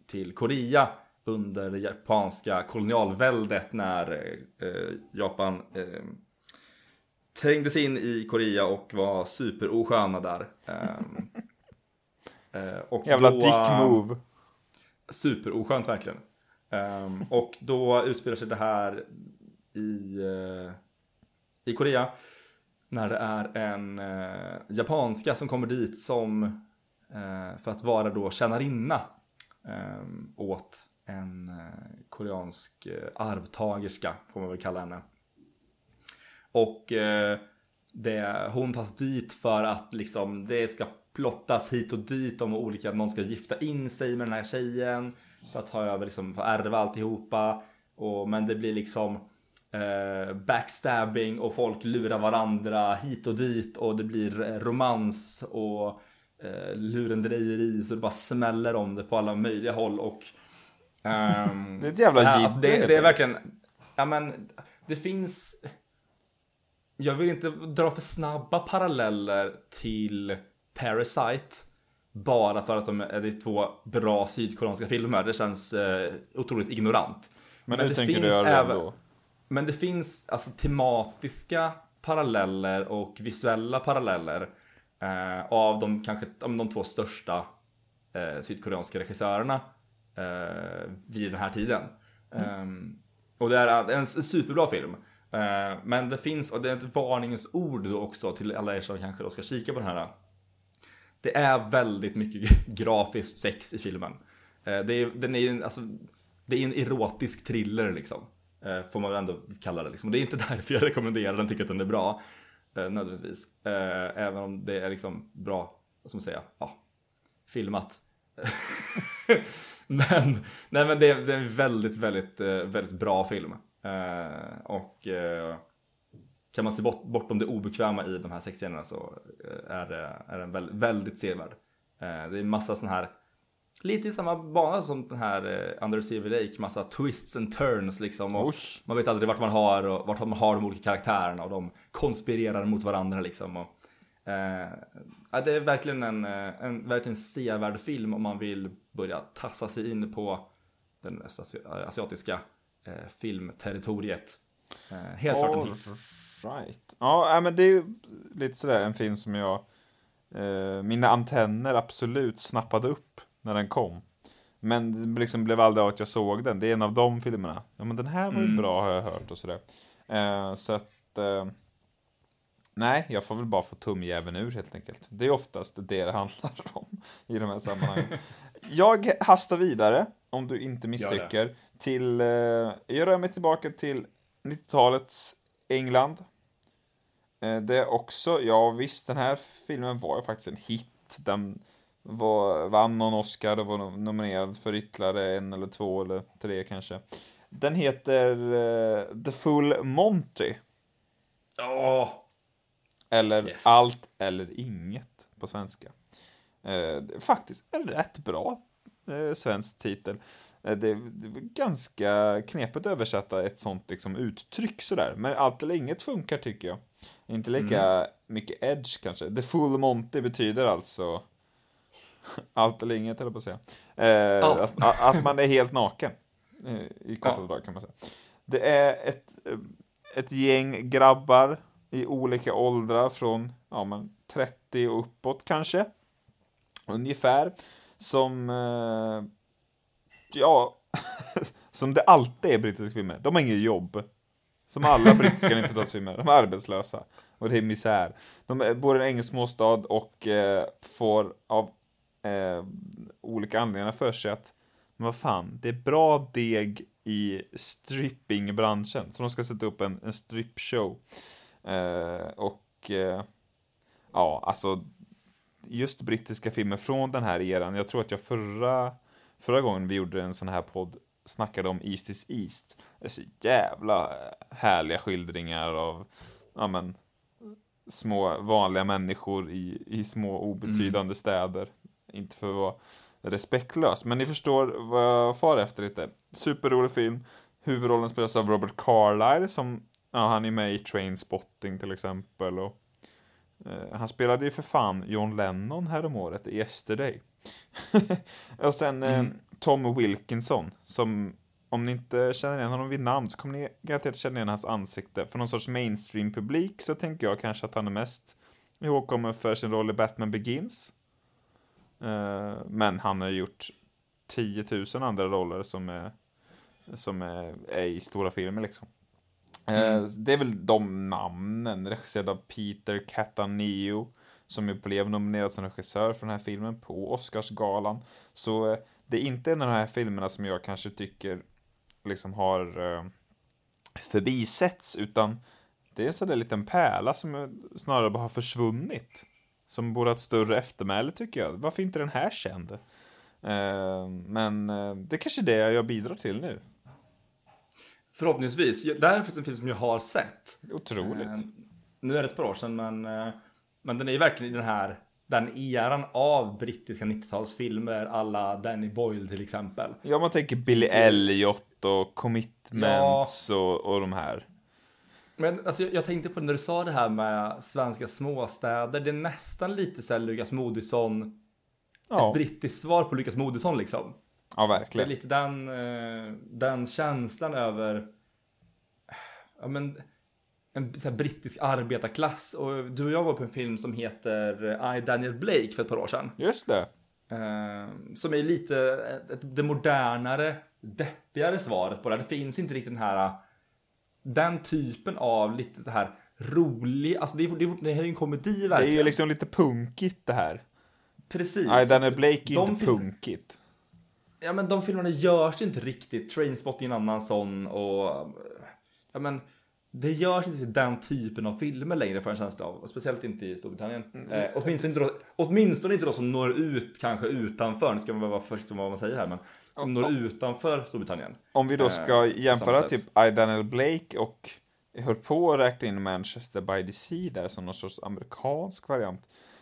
till Korea under det japanska kolonialväldet när eh, Japan eh, trängde sig in i Korea och var superosköna där. Eh, och Jävla då- dick move. Superoskönt verkligen. Och då utspelar sig det här i, i Korea. När det är en japanska som kommer dit som för att vara då tjänarinna åt en eh, koreansk eh, arvtagerska får man väl kalla henne. Och eh, det, hon tas dit för att liksom det ska plottas hit och dit om olika, någon ska gifta in sig med den här tjejen för att ta över, liksom, för att ärva alltihopa. Och, men det blir liksom eh, backstabbing och folk lurar varandra hit och dit och det blir eh, romans och eh, lurendrejeri så det bara smäller om det på alla möjliga håll och ehm, Det är ett jävla jippo, alltså, det, det är verkligen, ja men det finns jag vill inte dra för snabba paralleller till Parasite bara för att de är det är två bra sydkoreanska filmer. Det känns eh, otroligt ignorant. Men, Men nu det tänker du finns göra även- ändå. Men det finns alltså tematiska paralleller och visuella paralleller eh, av de kanske om de två största eh, sydkoreanska regissörerna Eh, vid den här tiden. Ehm, och det är en superbra film. Eh, men det finns, och det är ett varningens ord då också till alla er som kanske då ska kika på den här. Det är väldigt mycket grafiskt sex i filmen. Eh, det, är, den är, en- alltså, det är en erotisk thriller liksom. Eh, får man väl ändå kalla det. Liksom. Och det är inte därför jag rekommenderar den, tycker att den är bra. Eh, nödvändigtvis. Eh, även om det är liksom bra, vad ska man säga, ja, filmat. men, nej, men det, är, det är en väldigt, väldigt, eh, väldigt bra film. Eh, och eh, kan man se bort, bortom det obekväma i de här sexscenerna så eh, är, det- är den väldigt, väldigt sevärd. Eh, det är massa sån här, lite i samma bana som den här eh, Under Silver Lake, massa twists and turns liksom. Och man vet aldrig vart man har och vart man har de olika karaktärerna och de konspirerar mot varandra liksom. Och, eh, det är verkligen en, eh, en verkligen sevärd film om man vill börja tassa sig in på den asi- asiatiska eh, filmterritoriet. Eh, helt klart en hit. Right. Ja, men det är ju lite sådär en film som jag... Eh, mina antenner absolut snappade upp när den kom. Men det liksom blev aldrig av att jag såg den. Det är en av de filmerna. Ja, men den här var ju bra har jag hört och sådär. Eh, så att... Eh, nej, jag får väl bara få tumjäveln ur helt enkelt. Det är oftast det det handlar om i de här sammanhangen. jag hastar vidare, om du inte misstycker, till... Eh, jag rör mig tillbaka till 90-talets England. Eh, Det är också, ja visst, den här filmen var ju faktiskt en hit. Den var, vann någon Oscar och var nom- nominerad för ytterligare en eller två eller tre kanske. Den heter eh, The Full Monty. Ja, Eller Yes. Allt eller Inget på svenska. Eh, faktiskt en rätt bra eh, svensk titel. Eh, det, det var ganska knepigt att översätta ett sånt liksom, uttryck sådär. Men Allt eller Inget funkar tycker jag. Inte lika mycket edge kanske. The Full Monty betyder alltså allt eller inget, eller på att säga. Eh, att, att man är helt naken. Eh, I korta Ja. drag kan man säga. Det är ett, eh, ett gäng grabbar i olika åldrar från ja, men 30 och uppåt kanske. Ungefär. Som, eh, ja, som det alltid är i brittiska filmer. De har inget jobb. Som alla brittiska 90-talsfilmer. De är arbetslösa. Och det är misär. De eh, bor i en engelsk småstad och eh, får av eh, olika anledningar för sig att men vad fan, det är bra deg i strippingbranschen. Så de ska sätta upp en, en strippshow. Eh, och eh, ja, alltså just brittiska filmer från den här eran. Jag tror att jag förra, förra gången vi gjorde en sån här podd snackade om East is East. Det är så jävla eh, härliga skildringar av ja, men, små vanliga människor i, i små obetydande städer. Inte för att vara respektlös, men ni förstår vad jag far efter lite. Superrolig film. Huvudrollen spelas av Robert Carlyle som, ja han är med i Trainspotting till exempel och han spelade ju för fan John Lennon häromåret i Yesterday. och sen eh, Tom Wilkinson som om ni inte känner igen honom vid namn så kommer ni garanterat känna igen hans ansikte. För någon sorts mainstream-publik så tänker jag kanske att han är mest ihågkommen för sin roll i Batman Begins. Eh, men han har gjort 10 000 andra roller som är, som är, är i stora filmer liksom. Eh, Det är väl de namnen, regisserad av Peter Cattaneo som ju blev nominerad som regissör för den här filmen på Oscarsgalan. Så eh, det är inte en av de här filmerna som jag kanske tycker liksom har eh, förbisetts, utan det är en sån där liten pärla som snarare bara har försvunnit. Som borde ha ett större eftermäle tycker jag. Varför inte den här känd? Men det är kanske är det jag bidrar till nu. Förhoppningsvis. Det här är faktiskt en film som jag har sett. Otroligt. Eh, Nu är det ett par år sedan, men, eh, men den är ju verkligen i den här den eran av brittiska 90-talsfilmer, alla Danny Boyle till exempel. Ja, man tänker Billy Elliot och Commitments och, och de här. Men alltså, jag, jag tänkte på när du sa det här med svenska småstäder, det är nästan lite så här Lukas Moodysson, Ja, ett brittiskt svar på Lukas Moodysson liksom. Ja Det är verkligen. lite den, eh, den känslan över ja, men, en så brittisk arbetarklass. Och du och jag var på en film som heter I, Daniel Blake för ett par år sedan. Just det. Eh, som är lite ett, det modernare, deppigare svaret på det. Det finns inte riktigt den här den typen av lite så här rolig, alltså det är, det är, det här är en komedi Det är verkligen. ju liksom lite punkigt det här. Precis. Nej, Daniel Blake är ju De inte punkigt. Ja men de filmerna görs ju inte riktigt. Trainspotting är en annan sån och... Ja men... Det görs inte den typen av filmer längre för en känsla av. Och speciellt inte i Storbritannien. Eh, åtminstone, inte då, åtminstone inte då som når ut kanske utanför. Nu ska man vara försiktig med vad man säger här men. Som når utanför Storbritannien. Om vi då Eh, ska på jämföra typ I, Daniel Blake och jag höll på att räkna in Manchester by the Sea där som någon sorts amerikansk variant.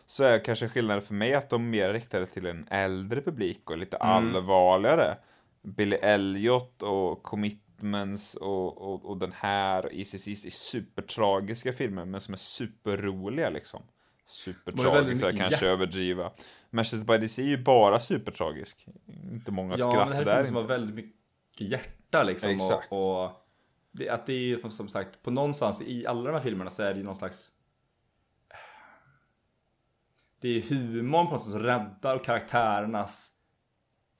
Så är kanske skillnaden för mig att de är mer riktade till en äldre publik och lite allvarligare. Billy Elliot och Commitments och, och, och den här och Easy East är supertragiska filmer men som är superroliga liksom. Supertragiska, kanske hjärt- överdriva. Manchester by the Sea är ju bara supertragisk. Inte många Ja, men skratt det här är där som har väldigt mycket hjärta liksom. Exakt. Och, och det, att det är ju som sagt på någonstans i alla de här filmerna så är det ju någon slags det är humorn på något sätt som räddar karaktärernas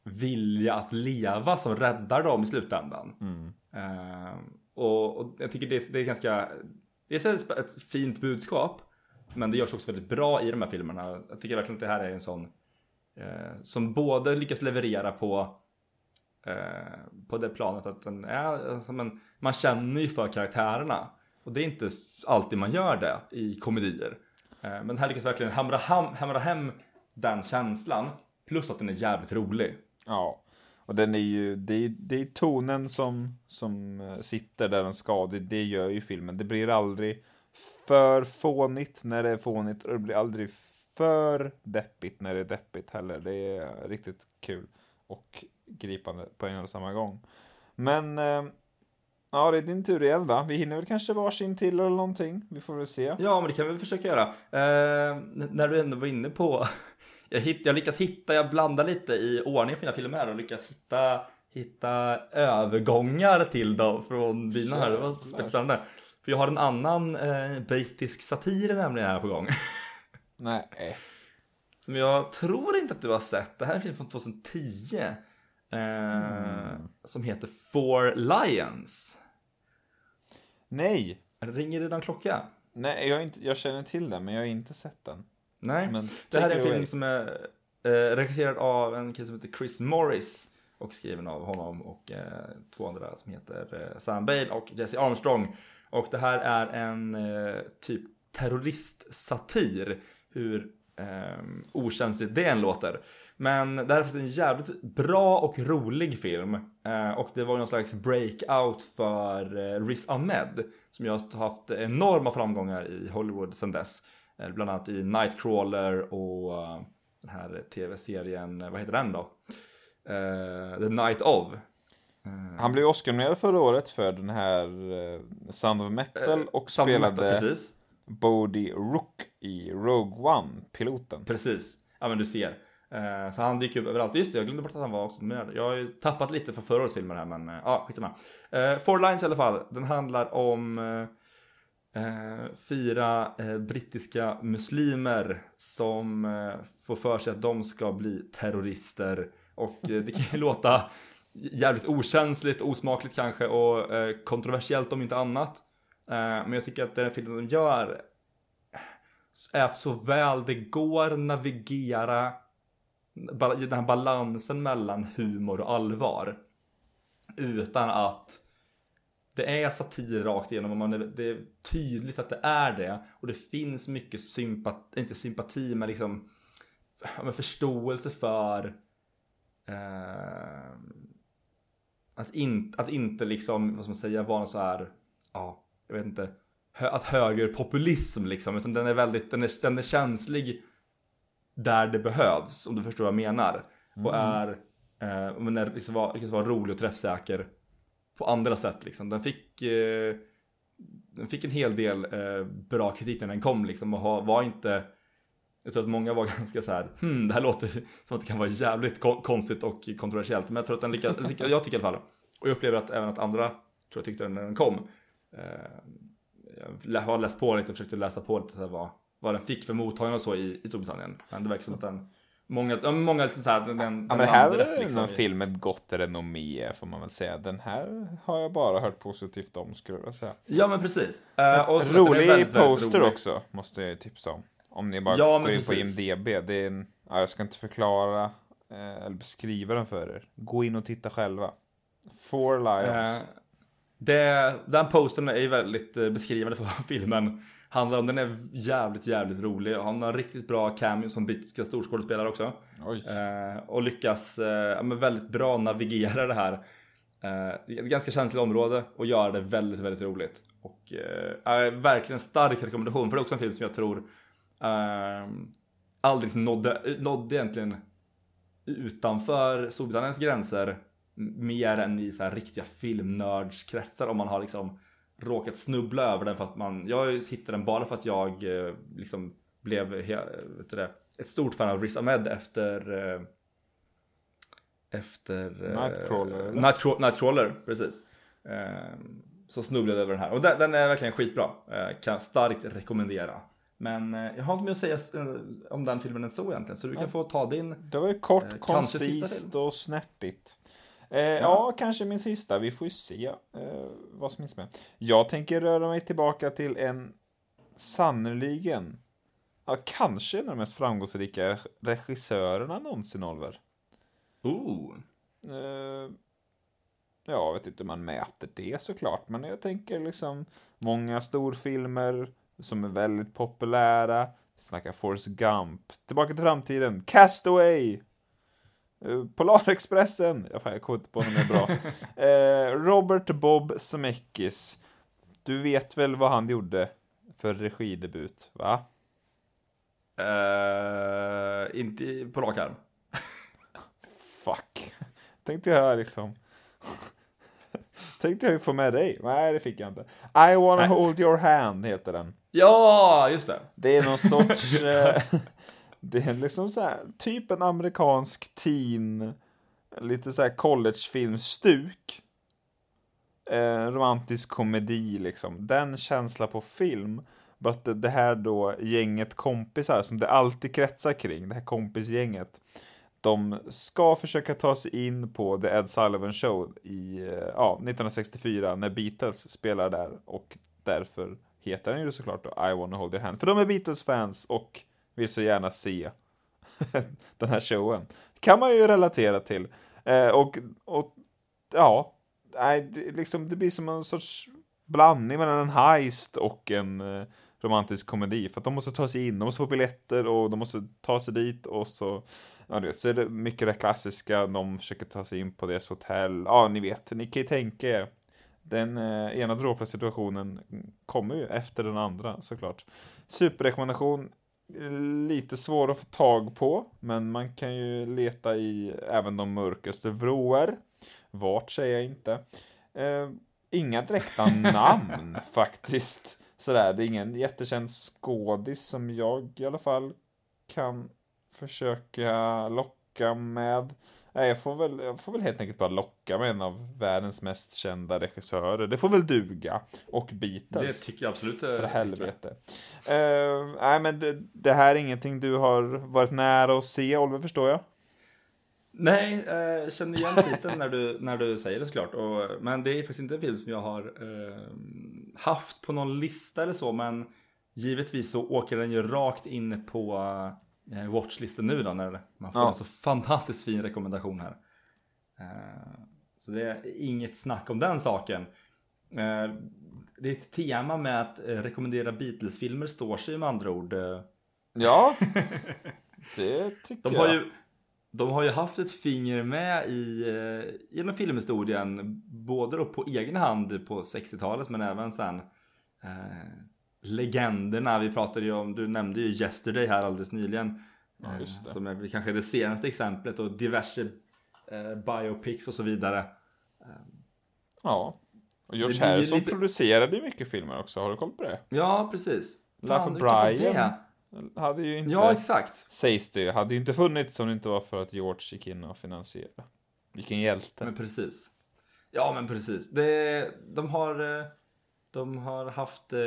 vilja att leva som räddar dem i slutändan. Mm. Eh, och, och jag tycker det, är- det är ganska, det är ett, fint budskap. Men det görs också väldigt bra i de här filmerna. Jag tycker verkligen att det här är en sån eh, som både lyckas leverera på eh, på det planet att den är, alltså, men, man känner ju för karaktärerna. Och det är inte alltid man gör det i komedier. Eh, men här lyckas verkligen hamra, ham, hamra hem den känslan. Plus att den är jävligt rolig. Ja, och den är ju, det är, det är tonen som, som eh, sitter där den ska, det, det gör ju filmen. Det blir aldrig för fånigt när det är fånigt och det blir aldrig för deppigt när det är deppigt heller. Det är riktigt kul och gripande på en och samma gång. Men, eh, ja det är din tur igen va? Vi hinner väl kanske varsin till eller någonting. Vi får väl se. Ja, men det kan vi väl försöka göra. Eh, när du ändå var inne på... Jag, hitt, jag lyckas hitta, jag blandar lite i ordning på mina filmer här och lyckas hitta, hitta övergångar till dem från dina här. Det var spännande. För jag har en annan eh, brittisk satir nämligen här på gång. Nej. Som jag tror inte att du har sett. Det här är en film från 2010. Eh, Som heter Four Lions. Nej. Ringer någon klocka? Nej, jag, inte, jag känner till den men jag har inte sett den. Nej. Men Det här är en film away. som är eh, regisserad av en kille som heter Chris Morris och skriven av honom och eh, två andra som heter eh, Sam Bale och Jesse Armstrong. Och det här är en eh, typ terroristsatir, hur eh, okänsligt det än låter. Men det här är faktiskt en jävligt bra och rolig film. Eh, och det var ju någon slags breakout för eh, Riz Ahmed som jag har haft enorma framgångar i Hollywood sedan dess. Eh, Bland annat i Nightcrawler och eh, den här tv-serien, eh, vad heter den då? Eh, The Night of. Han blev Oscar-nominerad förra året för den här uh, Sound of Metal och spelade Metal, Bodhi Rook i Rogue One-piloten. precis. Ja men du ser. Eh, så han dyker upp överallt. Just det, jag glömde bort att han var också med. Jag har ju tappat lite för förra årets filmer här men eh, ja, skitsamma. Eh, Four Lines i alla fall. Den handlar om eh, eh fyra eh, brittiska muslimer som eh, får för sig att de ska bli terrorister. Och eh, det kan ju låta jävligt okänsligt, osmakligt kanske och eh, kontroversiellt om inte annat. Eh, men jag tycker att den filmen de gör är att så väl det går navigera den här balansen mellan humor och allvar. Utan att det är satir rakt igenom och man är, det är tydligt att det är det. Och det finns mycket sympati, inte sympati men liksom ja, men förståelse för eh, att, in, att inte liksom, vad ska man säga, vara så här, ja, jag vet inte, att högerpopulism liksom, utan den är väldigt, den är, den är känslig där det behövs, om du förstår vad jag menar. Och är, eh, men är, liksom var, lyckas vara rolig och träffsäker på andra sätt liksom. Den fick, eh, den fick en hel del eh, bra kritik när den kom liksom och ha, var inte jag tror att många var ganska så här, hmm, det här låter som att det kan vara jävligt kon- konstigt och kontroversiellt. Men jag tror att den lyckas, jag tycker i alla fall. Och jag upplever att även att andra tror jag tyckte den när den kom. Eh, jag har läst på lite och försökt läsa på lite så här vad, vad den fick för mottagande och så i, i Storbritannien. Men det verkar som att den, många, ja, många liksom så här, den, den, Ja, men det här är liksom film med gott renommé får man väl säga. Den här har jag bara hört positivt om skulle jag säga. Ja men precis. Eh, och rolig väldigt, väldigt poster rolig. också, måste jag tipsa om. Om ni bara Ja, går in precis. på IMDB. Det är en, ja, jag ska inte förklara eh, eller beskriva den för er. Gå in och titta själva. Four Lions. Eh, det, den posten är ju väldigt eh, beskrivande för vad filmen handlar om. Den är jävligt, jävligt rolig. Han har riktigt bra cameo som brittiska storskådespelare också. Eh, och lyckas eh, väldigt bra navigera det här. Eh, ett ganska känsligt område och göra det väldigt, väldigt roligt. Och eh, är verkligen en stark rekommendation för det är också en film som jag tror eh, aldrig liksom nådde, nådde egentligen utanför Storbritanniens gränser mer än i så här riktiga filmnördskretsar om man har liksom råkat snubbla över den för att man, jag hittade den bara för att jag eh, liksom blev vet det, ett stort fan av Riz Ahmed efter eh, efter eh, Nightcrawler, eller? Nightcraw- Nightcrawler, precis. Eh, så snubblade jag över den här och den, den är verkligen skitbra. Eh, kan starkt rekommendera. Men eh, jag har inte mer att säga eh, om den filmen än så egentligen. Så du kan få ta din. Det var ju kort, Eh, koncist och snärtigt. Eh, ja. kanske min sista. Vi får ju se eh, vad som finns med. Jag tänker röra mig tillbaka till en sannoliken, ja, kanske en av de mest framgångsrika regissörerna någonsin, Oliver. Ooh. Eh, ja, jag vet inte hur man mäter det såklart, men jag tänker liksom många storfilmer som är väldigt populära. Snacka Forrest Gump, Tillbaka till framtiden, Castaway, Polarexpressen, jag, fan, jag kommer inte på något mer bra. Eh, Robert Bob Zemeckis, du vet väl vad han gjorde för regidebut, va? Eh, inte på rak arm. Fuck. Tänkte jag liksom... Tänkte jag ju få med dig. Nej, det fick jag inte. I wanna Nej. hold your hand heter den. Ja, just det. Det är någon sorts... det är liksom så här, typ en amerikansk teen, lite så här collegefilmstuk. Eh, romantisk komedi liksom. Den känsla på film. But det- det här då gänget kompisar som det alltid kretsar kring, det här kompisgänget. De ska försöka ta sig in på The Ed Sullivan Show i eh, ja, 1964 när Beatles spelar där och därför heter den ju såklart då I wanna hold your hand. För de är Beatles-fans och vill så gärna se den här showen. Kan man ju relatera till. Eh, och, och ja, nej, det, liksom, det blir som en sorts blandning mellan en heist och en eh, romantisk komedi. För att de måste ta sig in, de måste få biljetter och de måste ta sig dit och så Ja, du vet, så är det mycket det klassiska, de försöker ta sig in på deras hotell. Ja, ni vet, ni kan ju tänka er. Den eh, ena dråpliga situationen kommer ju efter den andra såklart. Superrekommendation. Lite svår att få tag på, men man kan ju leta i även de mörkaste vrår. Vart säger jag inte. Eh, inga direkta namn faktiskt. Sådär, det är ingen jättekänd skådis som jag i alla fall kan försöka locka med. Nej, jag får, väl, jag får väl helt enkelt bara locka med en av världens mest kända regissörer. Det får väl duga. Och Det Beatles. tycker jag absolut. för helvete. Uh, nej, men det, det här är ingenting du har varit nära att se, Oliver, förstår jag. Nej, eh, jag känner igen titeln när du, när du säger det såklart. Och, men det är faktiskt inte en film som jag har eh, haft på någon lista eller så. Men givetvis så åker den ju rakt in på eh, watchlisten nu då. När man får Ja. en så fantastiskt fin rekommendation här. Eh, så det är inget snack om den saken. Eh, det är ett tema med att eh, rekommendera Beatles-filmer står sig med andra ord. Eh, Ja, det tycker De har jag. ju, de har ju haft ett finger med i, eh, genom filmhistorien, både då på egen hand på 60-talet men även sen eh, legenderna. Vi pratade ju om, du nämnde ju Yesterday här alldeles nyligen. Ja, just det. Eh, som är kanske det senaste exemplet och diverse eh, biopics och så vidare. Ja. Och George Harrison lite- producerade ju mycket filmer också, har du koll på det? Ja, precis. Var Brian. Hade ju inte, Ja, exakt. sägs det hade ju inte funnits om det inte var för att George gick in och finansierade. Vilken hjälte. Men precis. Ja, men precis. Det, de, har, eh, de har haft eh,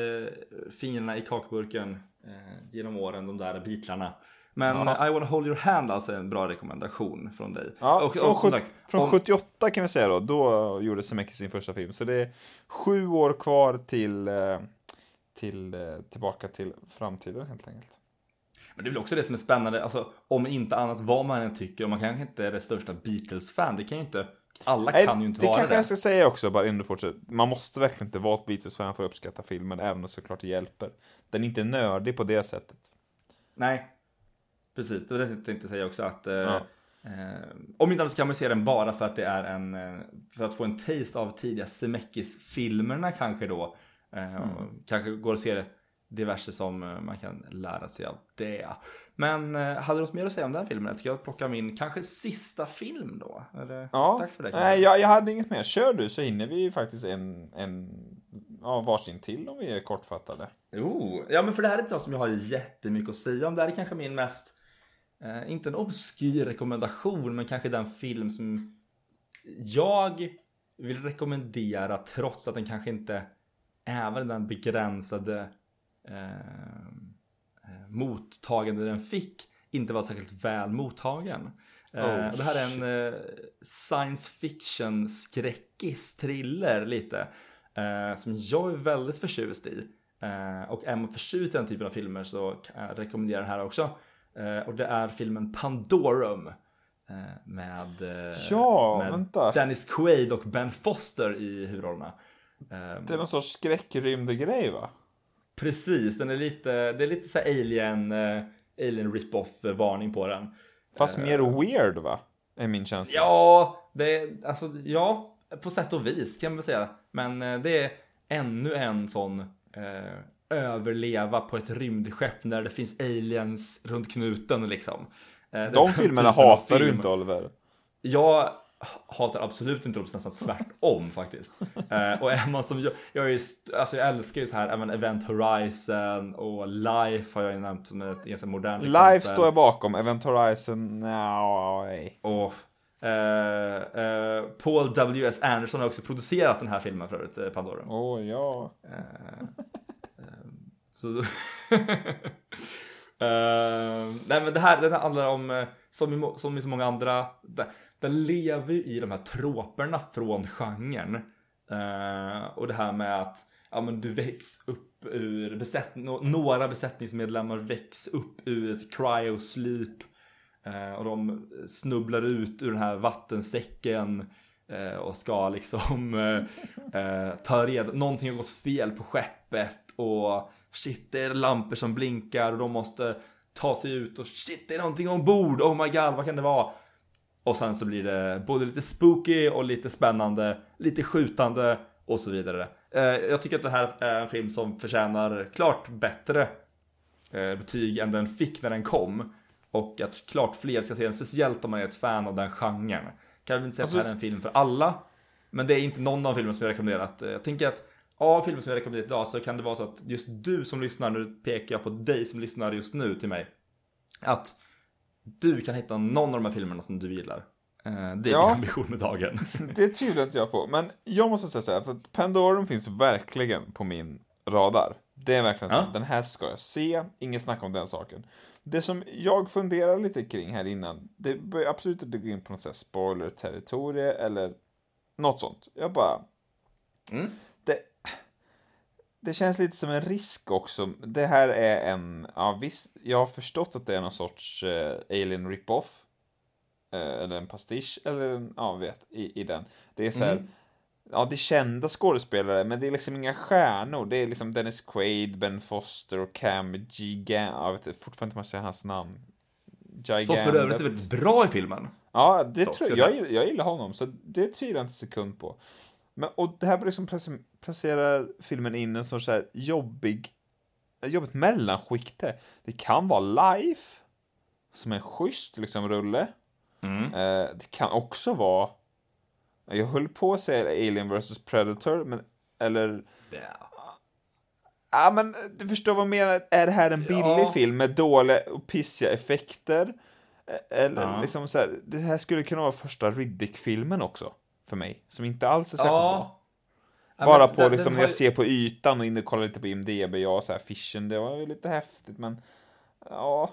fingrarna i kakburken eh, genom åren, de där bitlarna. Men Ja. I wanna hold your hand alltså är en bra rekommendation från dig. Ja, och, från, och, sagt, från om- 78 kan vi säga då, då gjorde Zemeckis sin första film. Så det är sju år kvar till, eh, till eh, tillbaka till framtiden helt enkelt. Men det är väl också det som är spännande, alltså om inte annat vad man än tycker, och man kanske inte är det största Beatles-fan, det kan ju inte, alla Nej, kan ju inte det vara kanske det. jag ska säga också, bara innan du fortsätter. Man måste verkligen inte vara ett Beatles-fan för att uppskatta filmen, även om såklart det hjälper. Den är inte nördig på det sättet. Nej, precis. Det var det jag tänkte säga också att eh, Ja. eh, om inte annat kan man se den bara för att det är en eh, för att få en taste av tidiga Zemeckis-filmerna kanske då. Eh, Mm. Kanske går att se diverse som eh, man kan lära sig av det. Men eh, hade du något mer att säga om den filmen? Ska jag plocka min kanske sista film då? Är det Ja, dags för det? Nej, jag, jag hade inget mer. Kör du så hinner vi ju faktiskt en, en ja, varsin till om vi är kortfattade. Oh, ja men för det här är inte något som jag har jättemycket att säga om. Det här är kanske min mest, eh, inte en obskyr rekommendation, men kanske den film som jag vill rekommendera trots att den kanske inte är väl den begränsade eh, mottagande den fick inte var särskilt väl mottagen. Eh, Oh, det här är en eh, science fiction skräckis thriller lite. Eh, som jag är väldigt förtjust i. Eh, och är man förtjust i den typen av filmer så kan jag rekommendera den här också. Eh, och det är filmen Pandorum. Eh, med, eh, Ja, med vänta. Dennis Quaid och Ben Foster i huvudrollerna. Eh, Det är någon sorts skräckrymdgrej va? Precis, den är lite, det är lite så här alien, eh, alien rip-off eh, varning på den. Fast mer weird va? Är min känsla. Ja, det är, alltså ja, på sätt och vis kan man väl säga. Men eh, det är ännu en sån eh, överleva på ett rymdskepp när det finns aliens runt knuten liksom. Eh, De filmerna hatar du film. inte Oliver. Jag hatar absolut inte dem, nästan tvärtom faktiskt. Eh, och är man som jag, jag, är ju, st- alltså jag älskar ju så här, även Event Horizon och Life har jag ju nämnt som ett ganska modernt Live står jag bakom, Event Horizon, nej. Och eh, eh, Paul W.S. Anderson har också producerat den här filmen för övrigt, eh, Pandorum. Åh ja. Så, Eh, nej men det här, den här handlar om, eh, som i, som i så många andra, den, den lever ju i de här troperna från genren. Eh, och det här med att ja, men du väcks upp ur, besätt, några besättningsmedlemmar väcks upp ur ett cryosleep. Eh, och de snubblar ut ur den här vattensäcken eh, och ska liksom eh, eh, ta reda, någonting har gått fel på skeppet och shit det är lampor som blinkar och de måste ta sig ut och shit det är någonting ombord, oh my god vad kan det vara? Och sen så blir det både lite spooky och lite spännande, lite skjutande och så vidare. Eh, jag tycker att det här är en film som förtjänar klart bättre eh, betyg än den fick när den kom. Och att klart fler ska se den, speciellt om man är ett fan av den genren. Kan väl inte säga Alltså, att det här är en film för alla, men det är inte någon av filmerna som jag rekommenderat. Eh, Jag tänker att av filmer som jag rekommenderat idag så kan det vara så att just du som lyssnar, nu pekar jag på dig som lyssnar just nu till mig. Att du kan hitta någon av de här filmerna som du gillar. Eh, Det är Ja. min ambition med dagen. Det tvivlar inte jag på. Men jag måste säga så här, för att Pandorum finns verkligen på min radar. Det är verkligen så. Ja. Den här ska jag se, inget snack om den saken. Det som jag funderar lite kring här innan, det bör absolut inte gå in på något spoiler-territorie eller något sånt. Jag bara... Mm. Det, känns lite som en risk också. Det här är en, ja visst, jag har förstått att det är någon sorts eh, alien rip-off. Eh, eller en pastisch, eller en, ja vet, i, i den. Det är så här, Mm. ja det är kända skådespelare, men det är liksom inga stjärnor. Det är liksom Dennis Quaid, Ben Foster och Cam Gigan, jag vet fortfarande inte om jag säger hans namn. Gigandet. Som för övrigt är väldigt bra i filmen. Ja, det Dock, tror jag. jag Jag, gillar- jag gillar honom, så det tvivlar jag inte en sekund på. Men, och det här liksom placer- placerar filmen in en sorts så här jobbig, jobbigt mellanskikte. Det kan vara life, som en schysst liksom rulle. Mm. Eh, det kan också vara, jag höll på att säga Alien vs Predator, men, eller, ja men du förstår vad jag menar, är det här en billig Ja. film med dåliga och pissiga effekter? Eh, Eller Ja. liksom så här, det här skulle kunna vara första Riddick-filmen också, för mig, som inte alls är särskilt bra. Ja. Ja, Bara på den- liksom den när jag ju- ser på ytan och inne och kollar lite på IMDB, ja så här fishen, det var ju lite häftigt men ja,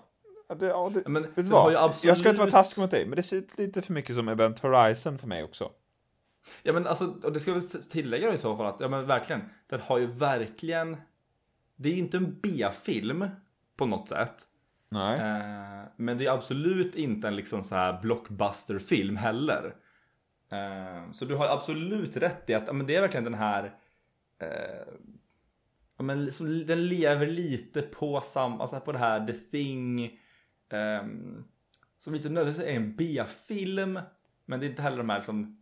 det, ja, det, Ja, men vet du vad? ju Jag ska inte vara absolut- taskig mot dig, men det ser ut lite för mycket som Event Horizon för mig också. Ja men alltså, och det ska vi tillägga i så fall att, ja men verkligen, den har ju verkligen, det är ju inte en B-film på något sätt. Nej. Eh, men det är absolut inte en liksom så här blockbuster-film heller. Eh, så du har absolut rätt i att men det är verkligen den här eh, ja, men liksom, den lever lite på sam, alltså på det här The Thing ehm, som inte nödvändigtvis är en B-film men det är inte heller de här liksom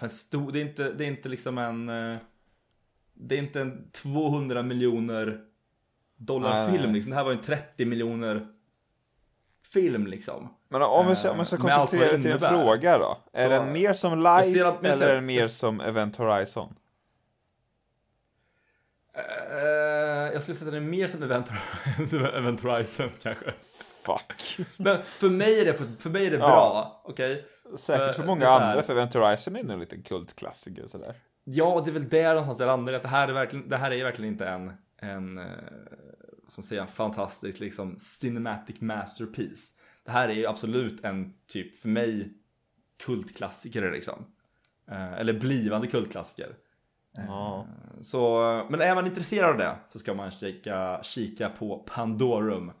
ja, stor, det, är inte, det är inte liksom en eh, det är inte en 200 miljoner dollar film liksom. Det här var en 30 miljoner film liksom. Men om vi ska, om vi ska vad koncentrera det till en fråga då. Är den mer som Jag Life att- jag eller är den mer jag- som Event Horizon? Eh, jag skulle sätta den mer som Event, Event Horizon kanske. Fuck. Men för mig är det, för mig är det Ja. bra, okej? Säkert för För- många är andra, för Event Horizon är nog en liten kultklassiker och sådär. Ja, det är väl där någonstans det landar. Att det här är verkligen, det här är verkligen inte en, en eh, som säger fantastisk liksom cinematic masterpiece. Det här är ju absolut en typ för mig kultklassiker liksom. Eh, eller blivande kultklassiker. Ja. Så, men är man intresserad av det så ska man kika, kika på Pandorum.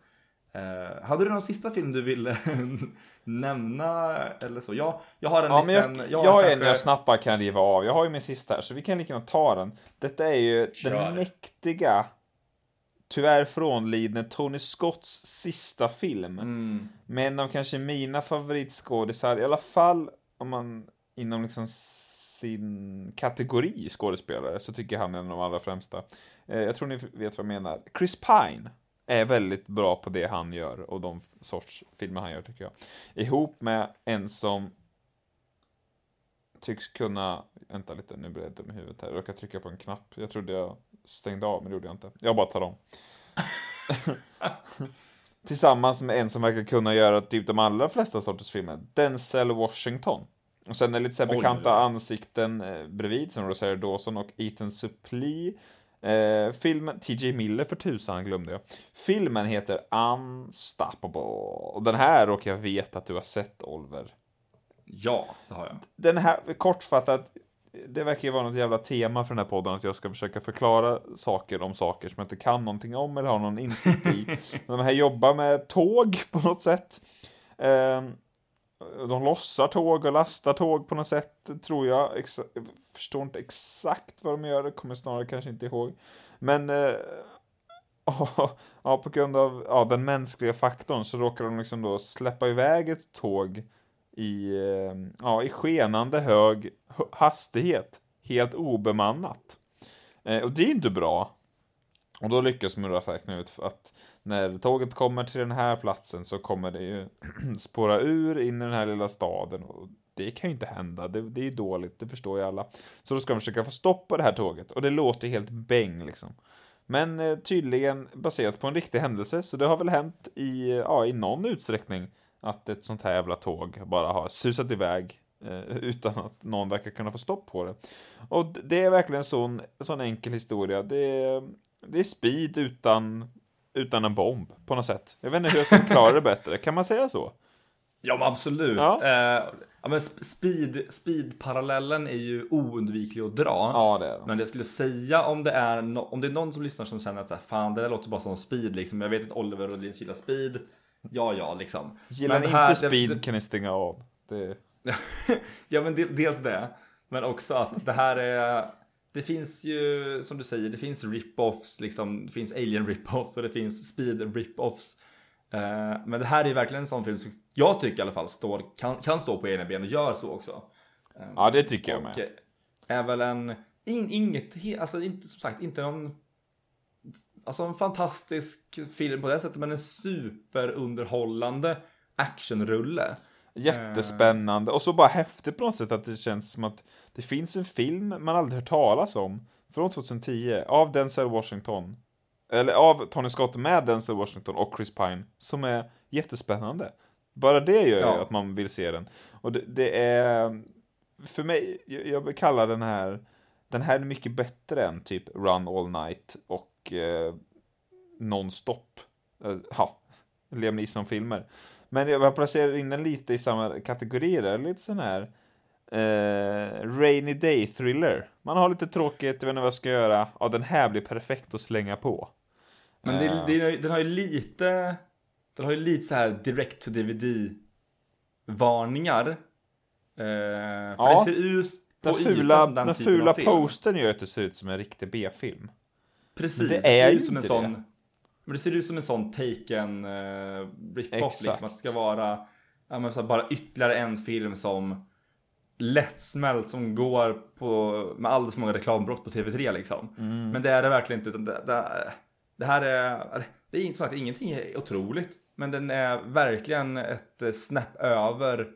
Eh, hade du någon sista film du ville nämna eller så? Jag, jag har en Ja, liten... jag, jag, har en kanske- jag snabbt kan riva av. Jag har ju min sista här, så vi kan lika gärna ta den. Detta är ju Kör. den mäktiga, tyvärr frånlidne Tony Scotts sista film. Mm. med en av kanske mina favoritskådisar, i alla fall om man inom liksom sin kategori skådespelare så tycker jag han är en av de allra främsta. Eh, jag tror ni vet vad jag menar. Chris Pine är väldigt bra på det han gör och de sorts filmer han gör tycker jag. Ihop med en som tycks kunna, vänta lite nu blir jag dum i huvudet här, jag råkade trycka på en knapp. Jag trodde jag stängde av men det gjorde jag inte. Jag bara tar om. Tillsammans med en som verkar kunna göra typ de allra flesta sorters filmer. Denzel Washington. Och sen är det lite så bekanta oj, oj. ansikten eh, bredvid som Rosario Dawson och Ethan Suplee. Eh, filmen, TJ Miller för tusan glömde jag. Filmen heter Unstoppable. Och den här råkar jag veta att du har sett Oliver. Ja, det har jag. Den här, kortfattat, det verkar ju vara något jävla tema för den här podden att jag ska försöka förklara saker om saker som jag inte kan någonting om eller har någon insikt i. De här jobbar med tåg på något sätt. Eh, de lossar tåg och lastar tåg på något sätt, tror jag. Jag förstår inte exakt vad de gör, kommer snarare kanske inte ihåg. Men eh, ja, på grund av ja, den mänskliga faktorn så råkar de liksom då släppa iväg ett tåg i, eh, ja, i skenande hög hastighet, helt obemannat. Eh, och det är inte bra. Och då lyckas man räkna ut att när tåget kommer till den här platsen så kommer det ju spåra ur in i den här lilla staden. Och det kan ju inte hända, det, det är ju dåligt, det förstår ju alla. Så då ska de försöka få stopp på det här tåget och det låter helt bäng liksom. Men eh, tydligen baserat på en riktig händelse, så det har väl hänt i, ja, i någon utsträckning att ett sånt här jävla tåg bara har susat iväg eh, utan att någon verkar kunna få stopp på det. Och det är verkligen en sån, sån enkel historia. Det är, det är speed utan, utan en bomb på något sätt. Jag vet inte hur jag ska förklara det bättre. Kan man säga så? Ja, men absolut. Ja. Eh, ja, men sp- speed, speed-parallellen är ju oundviklig att dra. Ja, det är det. Men jag skulle säga om det är, no om det är någon som lyssnar som känner att så här, fan det där låter bara som speed liksom. Jag vet att Oliver och Linus gillar speed. Ja, ja, liksom. Gillar Men ni inte speed det- kan ni stänga av. Det... ja, men de, dels det. Men också att det här är... Det finns ju, som du säger, det finns rip-offs, liksom. Det finns Alien rip-offs och det finns Speed rip-offs. Eh, men det här är verkligen en sån film som jag tycker i alla fall står, kan, kan stå på egna ben och gör så också. Eh, Ja, det tycker jag med. är väl en, in, inget, alltså inte som sagt, inte någon Alltså en fantastisk film på det sättet, men en superunderhållande actionrulle. Jättespännande. Och så bara häftigt på något sätt att det känns som att det finns en film man aldrig hört talas om. Från 2010. Av Denzel Washington. Eller av Tony Scott med Denzel Washington och Chris Pine. Som är jättespännande. Bara det gör ju Ja. att man vill se den. Och det, det är... För mig, jag, kallar den här... Den här är mycket bättre än typ Run All Night och eh, Non-Stop. Eh, Ja, Liam Neeson-filmer. Men jag placerar in den lite i samma kategori där, lite sån här eh, Rainy Day Thriller. Man har lite tråkigt, jag vet inte vad jag ska göra. Ja, den här blir perfekt att slänga på. Men det, Eh, det, den har ju lite, den har ju lite så här direct to DVD varningar. Eh, för Ja, det ser ut den fula, den, den fula postern gör att det ser ut som en riktig B-film. Precis, det, det ser ut som en inte sån det. Men det ser ut som en sån taken uh, rip-off Exakt. liksom. Att det ska vara ja, här, bara ytterligare en film som lättsmält som går på med alldeles för många reklambrott på TV3 liksom. Mm. Men det är det verkligen inte utan det, det, det här är Det är inte så att ingenting är otroligt. Men den är verkligen ett eh, snäpp över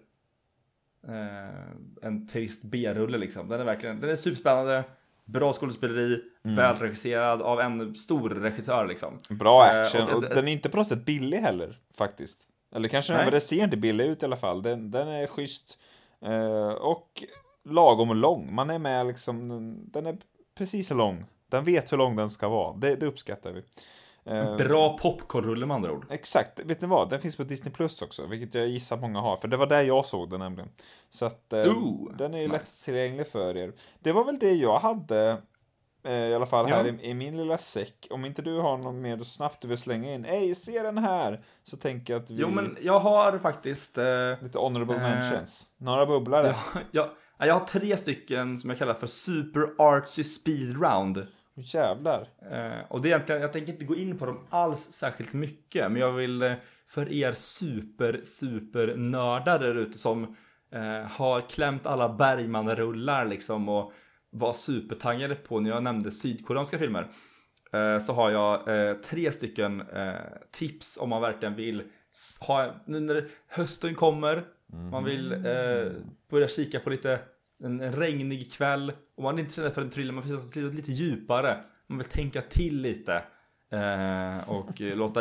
eh, en trist B-rulle liksom. Den är verkligen, den är superspännande. Bra skådespeleri, Mm. välregisserad av en stor regissör liksom. Bra Eh, action, och- och, den är inte på något sätt billig heller, faktiskt. Eller kanske den Nej. men det ser inte billig ut i alla fall. Den, den är schysst. Eh, och lagom lång. Man är med liksom, den- den är precis så lång. Den vet hur lång den ska vara. Det, det uppskattar vi. Eh, Bra popcornrulle med andra ord. Exakt, vet ni vad? Den finns på Disney Plus också, vilket jag gissar många har, för det var där jag såg den nämligen. Så att eh, Ooh, den är ju nice. lättillgänglig för er. Det var väl det jag hade, eh, i alla fall här Ja. i, i min lilla säck. Om inte du har något mer snabbt du vill slänga in, ej, se den här! Så tänker jag att vi, Jo, men jag har faktiskt... Eh, lite honorable Eh, mentions. Några bubblare. jag, jag, jag har tre stycken som jag kallar för Super Artsy Speed Round. Jävlar. Eh, och det är egentligen, jag tänker inte gå in på dem alls särskilt mycket, men jag vill eh, för er super, super nördar där ute som eh, har klämt alla Bergman-rullar liksom och var supertaggade på när jag nämnde sydkoreanska filmer. Eh, så har jag eh, tre stycken eh, tips om man verkligen vill ha, nu när hösten kommer, man vill eh, börja kika på lite en en regnig kväll och man är inte rädd för en thriller, man vill lite, lite djupare. Man vill tänka till lite eh, och eh, låta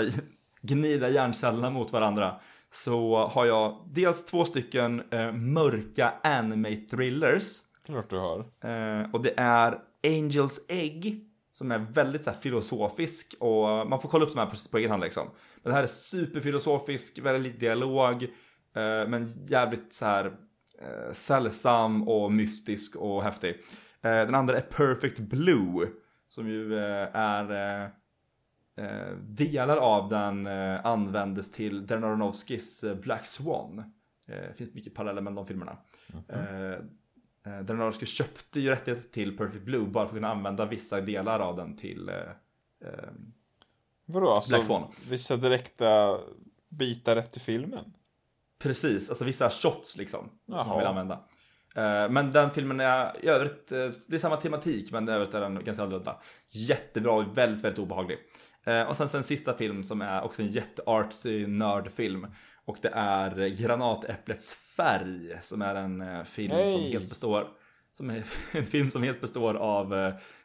gnida hjärncellerna mot varandra. Så har jag dels två stycken eh, mörka anime-thrillers. Klart du har. Eh, och det är Angels Egg som är väldigt så här, filosofisk och man får kolla upp de här på, på egen hand liksom. Men det här är superfilosofisk, väldigt lite dialog, eh, men jävligt så här eh, sällsam och mystisk och häftig. Eh, den andra är Perfect Blue som ju eh, är eh, delar av den användes till Darren Aronofskys Black Swan. Det finns mycket paralleller mellan de filmerna. Eh, eh, Darren Aronofsky köpte ju rättigheter till Perfect Blue bara för att kunna använda vissa delar av den till Vadå, alltså Black Swan. vissa direkta bitar efter filmen? Precis, alltså vissa shots liksom. Jaha. Som han vill använda. Eh, Men den filmen är i övrigt, eh, det är samma tematik men i övrigt är den ganska annorlunda. Jättebra och väldigt, väldigt obehaglig. Eh, Och sen sen sista film som är också en jätteartsy nördfilm. Och det är Granatäpplets färg som är en film som Hey. helt består som är en film som helt består av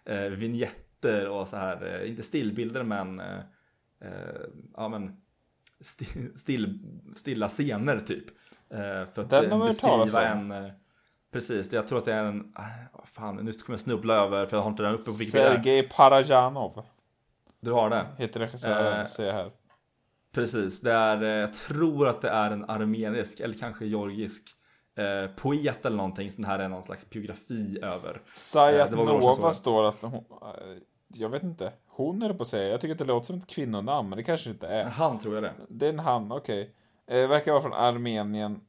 eh, vignetter och så här, inte stillbilder men, eh, ja men sti- still, stilla scener typ. Eh, för att Den beskriva en, precis, jag tror att det är en, vad fan, nu kommer jag snubbla över för jag har inte den uppe på Wikipedia. Sergej Parajanov Du har det? heter regissören, Eh, ser jag här. Precis, det är, eh, jag tror att det är en armenisk eller kanske georgisk eh, poet eller någonting. Så det här är någon slags biografi över. Sayat Eh, år sedan Nova står att hon, eh, jag vet inte, hon är det på att säga. Jag tycker att det låter som ett kvinnonamn, men det kanske inte är. Han tror jag det. Det är en han, okej. Eh, verkar vara från Armenien.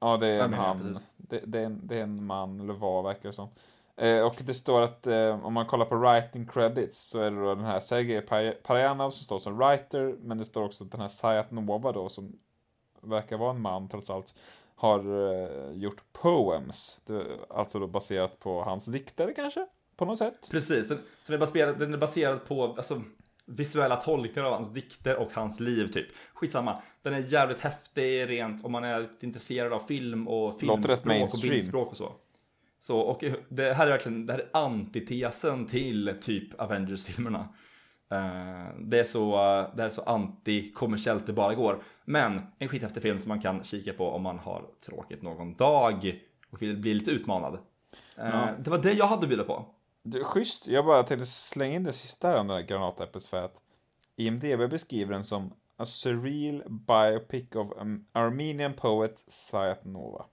Ja, det är en Armenien, han. precis. Det, det, är en, det är en man, eller vad verkar det som. Eh, och det står att eh, om man kollar på writing credits så är det då den här Sergej Parajanov som står som writer, men det står också att den här Sayat Nova då, som verkar vara en man trots allt, har eh, gjort poems. Det, alltså då baserat på hans dikter kanske? På något sätt? Precis, den, så den, är baserad, den är baserad på alltså, visuella tolkningar av hans dikter och hans liv typ. Skitsamma, den är jävligt häftig rent om man är lite intresserad av film och filmspråk och bildspråk och så. Så, och det här är verkligen det här är antitesen till typ Avengers-filmerna. Eh, det är så, det här är så anti-kommersiellt det bara går. Men en skithäftig film som man kan kika på om man har tråkigt någon dag och vill bli lite utmanad. Eh, Det var det jag hade att bjuda på. Du, schysst, jag bara tänkte slänga in det sista här om den här granatäpplet för att IMDB beskriver den som a surreal biopic of an Armenian poet Sayat Nova.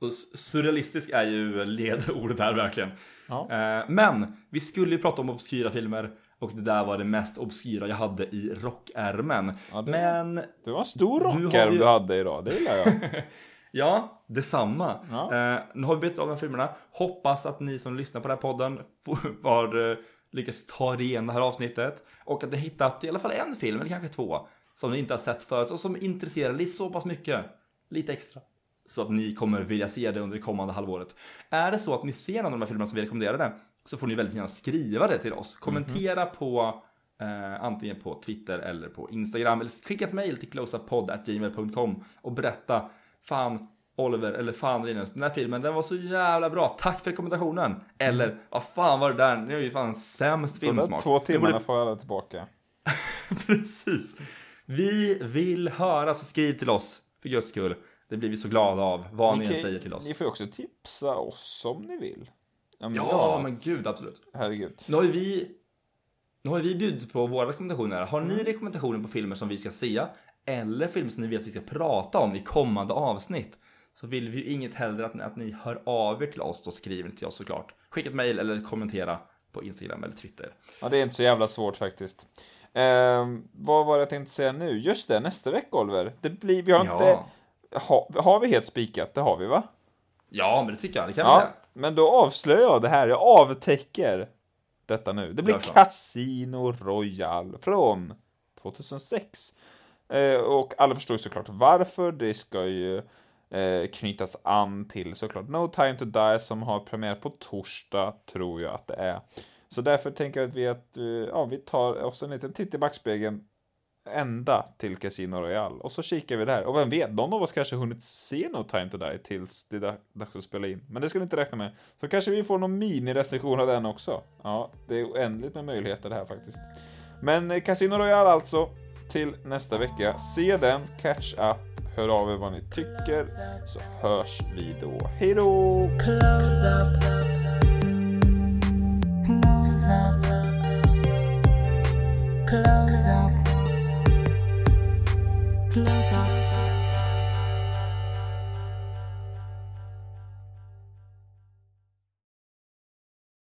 Och s- surrealistisk är ju ledordet här verkligen. Ja. Eh, Men vi skulle ju prata om obskyra filmer och det där var det mest obskyra jag hade i rockärmen. Ja, det- Men Det var en stor rockärm vi- du hade idag, det gillar jag. ja, detsamma. Ja. Eh, nu har vi berättat om de här filmerna. Hoppas att ni som lyssnar på den här podden har eh, lyckats ta er igenom det här avsnittet och att ni hittat i alla fall en film eller kanske två som ni inte har sett förut och som intresserar lite så pass mycket. Lite extra. Så att ni kommer vilja se det under det kommande halvåret. Är det så att ni ser någon av de här filmerna som vi rekommenderade så får ni väldigt gärna skriva det till oss. Kommentera på eh, antingen på Twitter eller på Instagram eller skicka ett mejl till closeupppodd.gmail.com och berätta fan Oliver eller fan Linus, den här filmen den var så jävla bra, tack för rekommendationen. Eller vad fan var det där, nu är ju fan sämst De filmsmak. två Nu timmarna borde- får alla tillbaka. Precis. Vi vill höra, så skriv till oss för guds skull. Det blir vi så glada av, vad ni, än kan- säger till oss. Ni får ju också tipsa oss om ni vill. Ja, men, Ja, men gud, absolut. herregud. Nu har ju vi... Nu har vi bjudit på våra rekommendationer. Har ni rekommendationer på filmer som vi ska se? Eller filmer som ni vet att vi ska prata om i kommande avsnitt? Så vill vi ju inget hellre att ni, att ni hör av er till oss och skriver till oss såklart. Skicka ett mail eller kommentera på Instagram eller Twitter. Ja, det är inte så jävla svårt faktiskt. Ehm, vad var det jag tänkte säga nu? Just det, nästa vecka Oliver. Det blir, vi har Ja. inte... Ha, har vi helt spikat? Det har vi va? Ja, men det tycker jag. Det kan vi Ja, säga. men då avslöjar jag det här. Jag avtäcker detta nu. Det blir. Casino Royale från 2006. Eh, och alla förstår ju såklart varför. Det ska ju eh, knytas an till såklart No Time To Die som har premiär på torsdag, tror jag att det är. Så därför tänker jag att vi, att, eh, ja, vi tar oss en liten titt i backspegeln ända till Casino Royale. Och så kikar vi där. Och vem vet, någon av oss kanske hunnit se No Time To Die tills det är dags att spela in. Men det ska vi inte räkna med. Så kanske vi får någon mini-recension av den också. Ja, det är oändligt med möjligheter det här faktiskt. Men eh, Casino Royale alltså, till nästa vecka. Se den, catch up, hör av er vad ni tycker, så hörs vi då. Hej då! Close up.